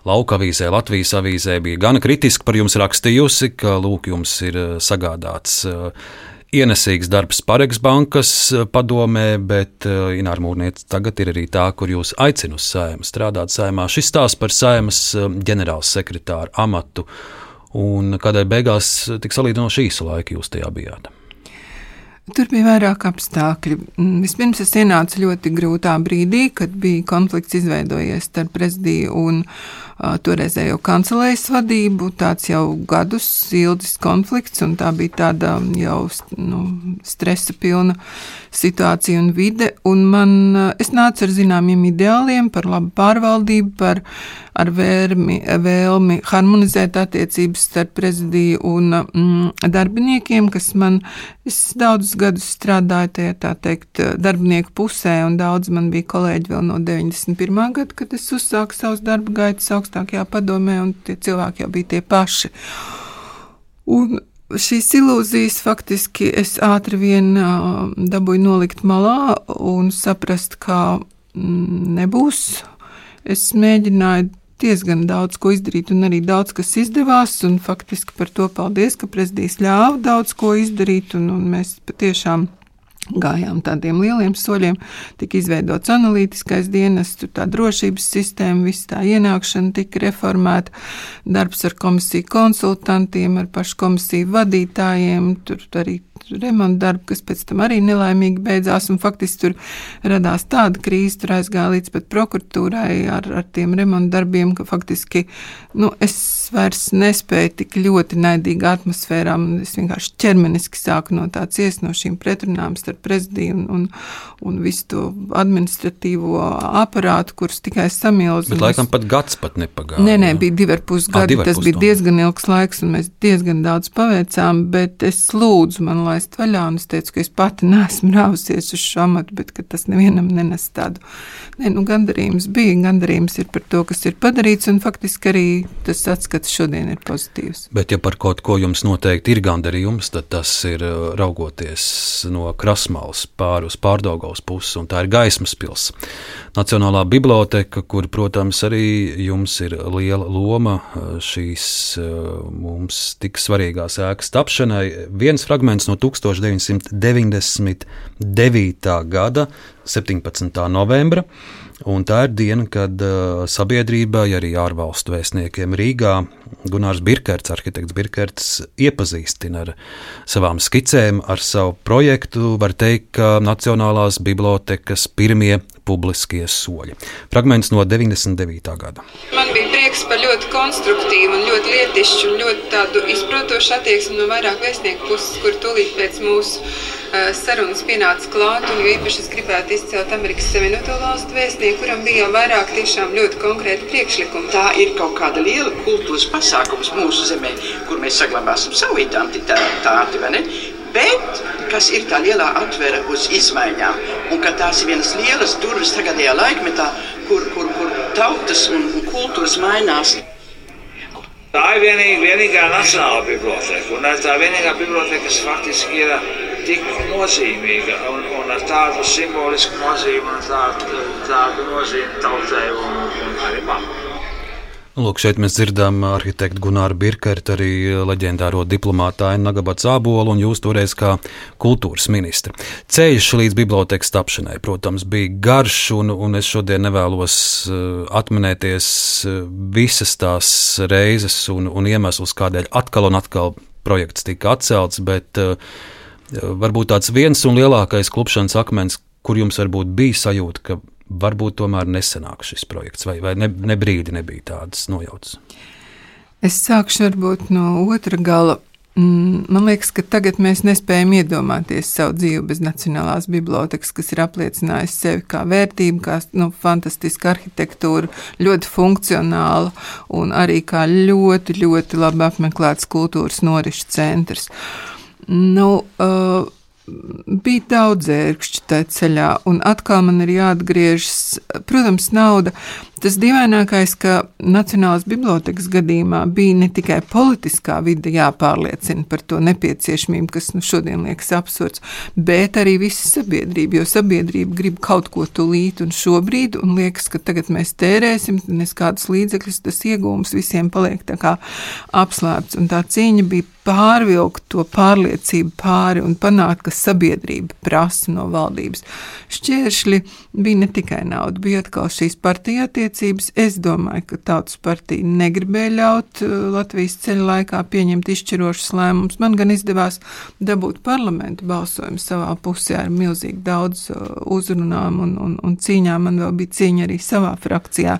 Lauka avīzē, Latvijas avīzē bija gana kritiski par jums rakstījusi, ka lūk, jums ir eh, sagādāts uh, ienesīgs darbs Paregs bankas eh, padomē, bet Ināra Mūrniece tagad ir arī tā, kur jūs aicina uz saimu strādāt saimā. Šis stāsts par saimas ģenerāls sekretāru amatu un kādēļ beigās tik salīdzinoši īsu laiku jūs tajā bijāt. Tur bija vairāk apstākļi. Mm, vispirms es ienācu ļoti grūtā brīdī, kad bija konflikts izveidojies starp prezidiju un toreizējo kancelējas vadību. Tāds jau gadus ilgs konflikts, un tā bija tāda jau nu, stresa pilna situācija un vide. Un man, es nācu ar zināmiem ideāliem par labu pārvaldību, par ar vērmi, vēlmi harmonizēt attiecības starp prezidiju un mm, darbiniekiem, kas man daudzus gadus strādāju tajā tā teikt darbinieku pusē, un daudz man bija kolēģi vēl no 91. gada, kad es uzsāku savus darba gaitas augstākajā padomē, un tie cilvēki jau bija tie paši. Un šīs ilūzijas faktiski es ātri vien dabūju nolikt malā un saprast, ka mm, nebūs. Es mēģināju diezgan daudz ko izdarīt, un arī daudz kas izdevās. Faktiski par to paldies, ka prezidijs ļāva daudz ko izdarīt, un, un mēs patiešām gājām tādiem lieliem soļiem, tika izveidots analītiskais dienests, tā drošības sistēma, viss tā ienākšana tika reformēta, darbs ar komisiju konsultantiem, ar pašu komisiju vadītājiem, tur arī remonta darbu, kas pēc tam arī nelaimīgi beidzās. Faktiski tur radās tāda krīze, tur aizgāja līdz pat prokuratūrai ar, ar tiem remonta darbiem, ka faktiski nu, es vairs nespēju tik ļoti naidīgā atmosfērā. Es vienkārši ķermeniski sāku no tā ciest no šīm pretrunām starp prezidiju un, un, un visu to administratīvo aparātu, kurus tikai samilzu. Bet laikam pat gads pat nepagāja. Nē, nē, bija divi ar pus gadi. Tas bija diezgan ilgs laiks, un mēs diezgan daudz paveicām, bet es lūdzu man laist vaļā, es teicu, ka es pati neesmu rāvusies uz šo amatu, bet tas nevienam nenes tādu. Nē, nu, gandarījums bija, gandarījums ir par to, kas ir padarīts, un faktiski arī tas atskats šodien ir pozitīvs. Bet, ja par kaut ko jums noteikti ir gandarījums, tad tas ir uh, raugoties no krasmālas pāri uz pārdaugavas pusi, un tā ir gaismas pils. Nacionālā biblioteka, kur, protams, arī jums ir liela loma uh, šīs uh, mums tik svarīgās ēkas tapšanai. Viens fragments no 1999. gada 17. novembra. Un tā ir diena, kad uh, sabiedrībai, arī ārvalstu vēstniekiem Rīgā, Gunārs Birkerts, arhitekts Birkerts, iepazīstina ar savām skicēm, ar savu projektu. Var teikt, ka Nacionālās bibliotekas pirmie publiskie soļi. Fragments no 99. gada. Man bija prieks par ļoti konstruktīvu un ļoti lietišķu un ļoti tādu izprotošu attieksmi no vairāk vēstnieku puses, kur tūlīt pēc mūsu uh, sarunas pienāca klāt. Un jo īpaši es gribētu izcelt Amerikas Savienoto Valstu vēstnieku, kuram bija jau vairāk tiešām ļoti konkrēti priekšlikumi. Tā ir kaut kāda liela kultūras pasākums mūsu zemē, kur mēs saglabāsim savu identitāti, vai ne? Bet kas ir tā lielā atvere uz izmaiņām, un ka tās ir vienas lielas durvis tagadējā laikmetā, kur, kur, kur tautas un, un kultūras mainās. Tā ir vienīgā, vienīgā nacionālā biblioteka, un tā vienīgā biblioteka, kas faktiski ir tik nozīmīga un, un ar tādu simbolisku nozīmi un tādu, tādu nozīmi tautai un, un arī man. Lūk, šeit mēs dzirdam arhitektu Gunāru Birkertu, arī leģendāro diplomātu Ainu Nagabatu Zābolu un jūs toreiz kā kultūras ministri. Ceļš līdz bibliotekas tapšanai, protams, bija garš, un, un es šodien nevēlos atminēties visas tās reizes un, un iemeslus, kādēļ atkal un atkal projekts tika atcelts, bet varbūt tāds viens un lielākais klupšanas akmens, kur jums varbūt bija sajūta, ka varbūt tomēr nesenāk šis projekts, vai, vai ne, ne brīdi nebija tādas nojautas? Es sākšu varbūt no otra gala. Mm, man liekas, ka tagad mēs nespējam iedomāties savu dzīvi bez Nacionālās bibliotekas, kas ir apliecinājusi sevi kā vērtību, kā nu, fantastiska arhitektūra, ļoti funkcionāla un arī kā ļoti, ļoti labi apmeklēts kultūras norišu centrs. Nu, uh, bija daudz ērkšķu tajā ceļā, un atkal man ir jāatgriežas. Protams, nauda Tas dīvainākais, ka Nacionālās bibliotekas gadījumā bija ne tikai politiskā vide jāpārliecina par to nepieciešamību, kas nu, šodien liekas absurds, bet arī visa sabiedrība. Jo sabiedrība grib kaut ko tūlīt un šobrīd, un liekas, ka tagad mēs tērēsim, nes kādus līdzekļus, tas iegūms visiem paliek tā kā apslēpts. Un tā cīņa bija pārvilkt to pārliecību pāri un panākt, ka sabiedrība prasa no valdības. Šķēršļi bija ne tikai nauda, bija atkal šīs partijas attiecības. Es domāju, ka Tautas partija negribēja ļaut uh, Latvijas ceļa laikā pieņemt izšķirošus lēmumus. Man gan izdevās dabūt parlamentu balsojumu savā pusē ar milzīgi daudz uh, uzrunām un, un, un cīņām. Man vēl bija cīņa arī savā frakcijā.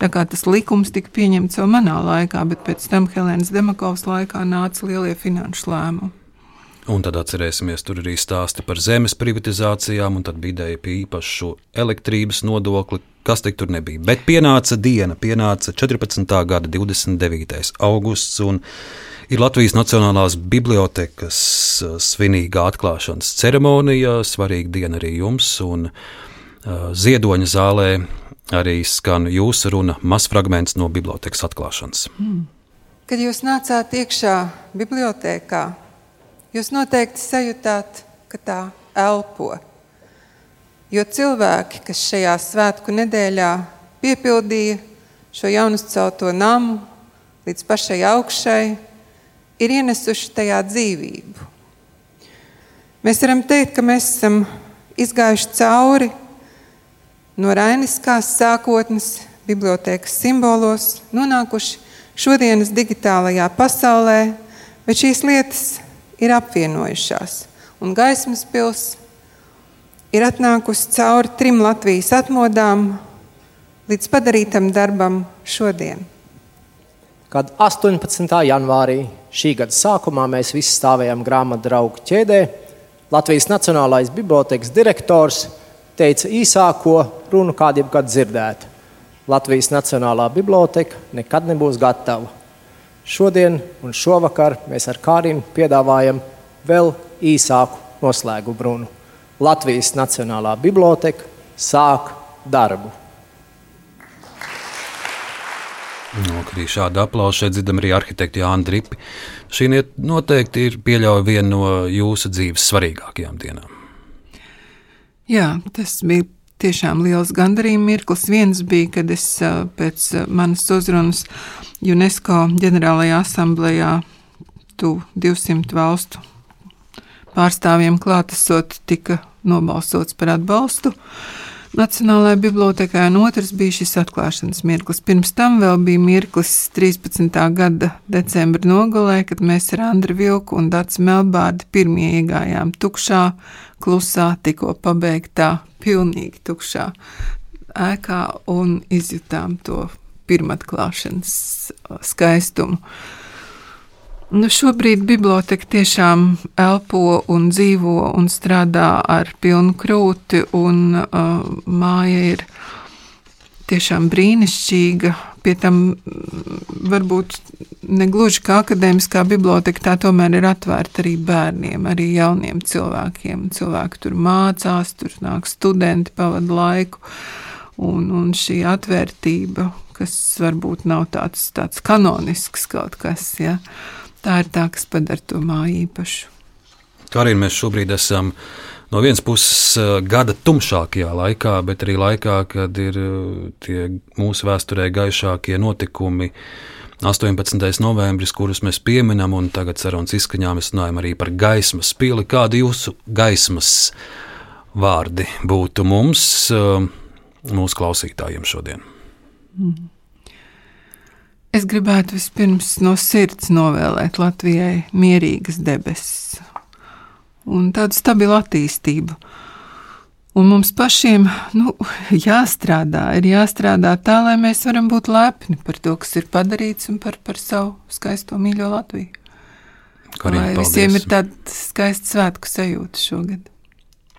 Tā kā tas likums tika pieņemts jau manā laikā, bet pēc tam Helēnas Demakovas laikā nāca lielie finanšu lēmumi. Un tad atcerēsimies, tur arī stāsti par zemes privatizācijām, un tad bija ideja pie īpašu elektrības nodokli, kas tik tur nebija. Bet pienāca diena, pienāca 14. gada 29. augusts, un ir Latvijas Nacionālās bibliotekas uh, svinīgā atklāšanas ceremonija, svarīga diena arī jums, un uh, Ziedoņa zālē arī skan jūsu runa, mazs fragments no bibliotekas atklāšanas. Mm. Kad jūs nācāt iekšā bibliotekā, jūs noteikti sajūtāt, ka tā elpo Jo cilvēki, kas šajā svētku nedēļā piepildīja šo jaunuzcelto namu līdz pašai augšai, ir ienesuši tajā dzīvību. Mēs varam teikt, ka mēs esam izgājuši cauri no Rainiskās sākotnes, bibliotekas simbolos, nonākuši šodienas digitālajā pasaulē, bet šīs lietas ir apvienojušās. Un gaismas pilsēta ir atnākusi cauri trim Latvijas atmodām līdz padarītam darbam šodien. Kad 18. janvārī šī gada sākumā mēs visi stāvējām grāmatu draugu ķēdē, Latvijas Nacionālais bibliotekas direktors teica īsāko runu, kādu jebkad dzirdētu. Latvijas Nacionālā biblioteka nekad nebūs gatava. Šodien un šovakar mēs ar Kārinu piedāvājam vēl īsāku noslēgumu runu. Latvijas Nacionālā biblioteka sāk darbu. No, arī šādu aplausu šeit dzirdam arī arhitekti Jānis Dripi. Šī noteikti ir pieļauja viena no jūsu dzīves svarīgākajām dienām. Jā, tas bija tiešām liels gandarījuma mirklis. Viens bija, kad es pēc manas uzrunas UNESCO ģenerālajā asamblējā tu 200 valstu pārstāvjiem klātesot tika nobalsots par atbalstu. Nacionālajai bibliotekai, un otrs bija šis atklāšanas mirklis. Pirms tam vēl bija mirklis 13. gada decembra nogalē, kad mēs ar Andru Vilku un Dārzu Melbārdu pirmie iegājām tukšā, klusā, tikko pabeigtā, pilnīgi tukšā ēkā un izjutām to pirmatklāšanas skaistumu. Nu, šobrīd biblioteka tiešām elpo un dzīvo un strādā ar pilnu krūti, un uh, māja ir tiešām brīnišķīga. Pie tam varbūt ne gluži kā akadēmiskā biblioteka, tā tomēr ir atvērta arī bērniem, arī jauniem cilvēkiem. Cilvēki tur mācās, tur nāk studenti, pavada laiku. Un, un šī atvērtība, kas varbūt nav tāds, tāds kanonisks kaut kas, ja, tā ir tā, kas padara to māju īpašu. Kā arī mēs šobrīd esam no vienas puses eh, gada tumšākajā laikā, bet arī laikā, kad ir eh, tie mūsu vēsturē gaišākie notikumi. 18. novembris, kurus mēs pieminam, un tagad sarunas izskaņā mēs runājam arī par gaismas pili. Kādi jūsu gaismas vārdi būtu mums, eh, mūsu klausītājiem šodien? Mm. Es gribētu vispirms no sirds novēlēt Latvijai mierīgas debesis un tādu stabilu attīstību. Un mums pašiem nu, jāstrādā, ir jāstrādā tā, lai mēs varam būt lepni par to, kas ir padarīts un par, par savu skaisto mīļo Latviju. Karina, lai paldies. visiem ir tāda skaista svētku sajūta šogad.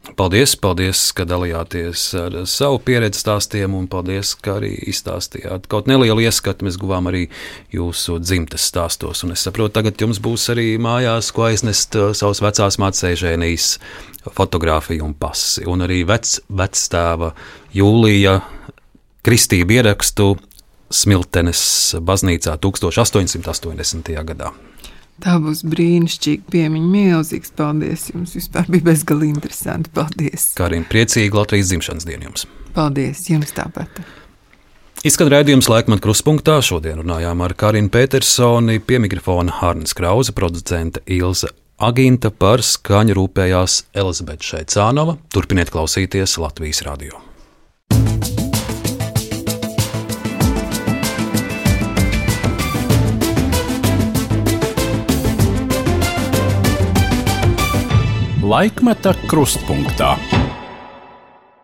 Paldies, paldies, ka dalījāties ar savu pieredzi stāstiem, un paldies, ka arī izstāstījāt kaut nelielu ieskatu. Mēs guvām arī jūsu dzimtes stāstos, un es saprotu, tagad jums būs arī mājās, ko aiznest uh, savas vecās mācēžēnijas fotografiju un pasi, un arī vec, vecstāva Jūlija kristību ierakstu Smiltenes baznīcā 1880. gadā. Tā būs brīnišķīga piemiņa. Milzīgs paldies jums. Vispār bija bezgalīgi interesanti. Paldies. Kā arī priecīgi Latvijas dzimšanas dienu jums. Paldies jums tāpat. Izskan redzējums laikmat kruspunktā. Šodien runājām ar Karinu Petersoni, pie mikrofona Hārnas Krauza, producente Ilza Aginta par skaņu rūpējās Elizabete Šeicānova. Turpiniet klausīties Latvijas radio. Laikmeta krustpunktā.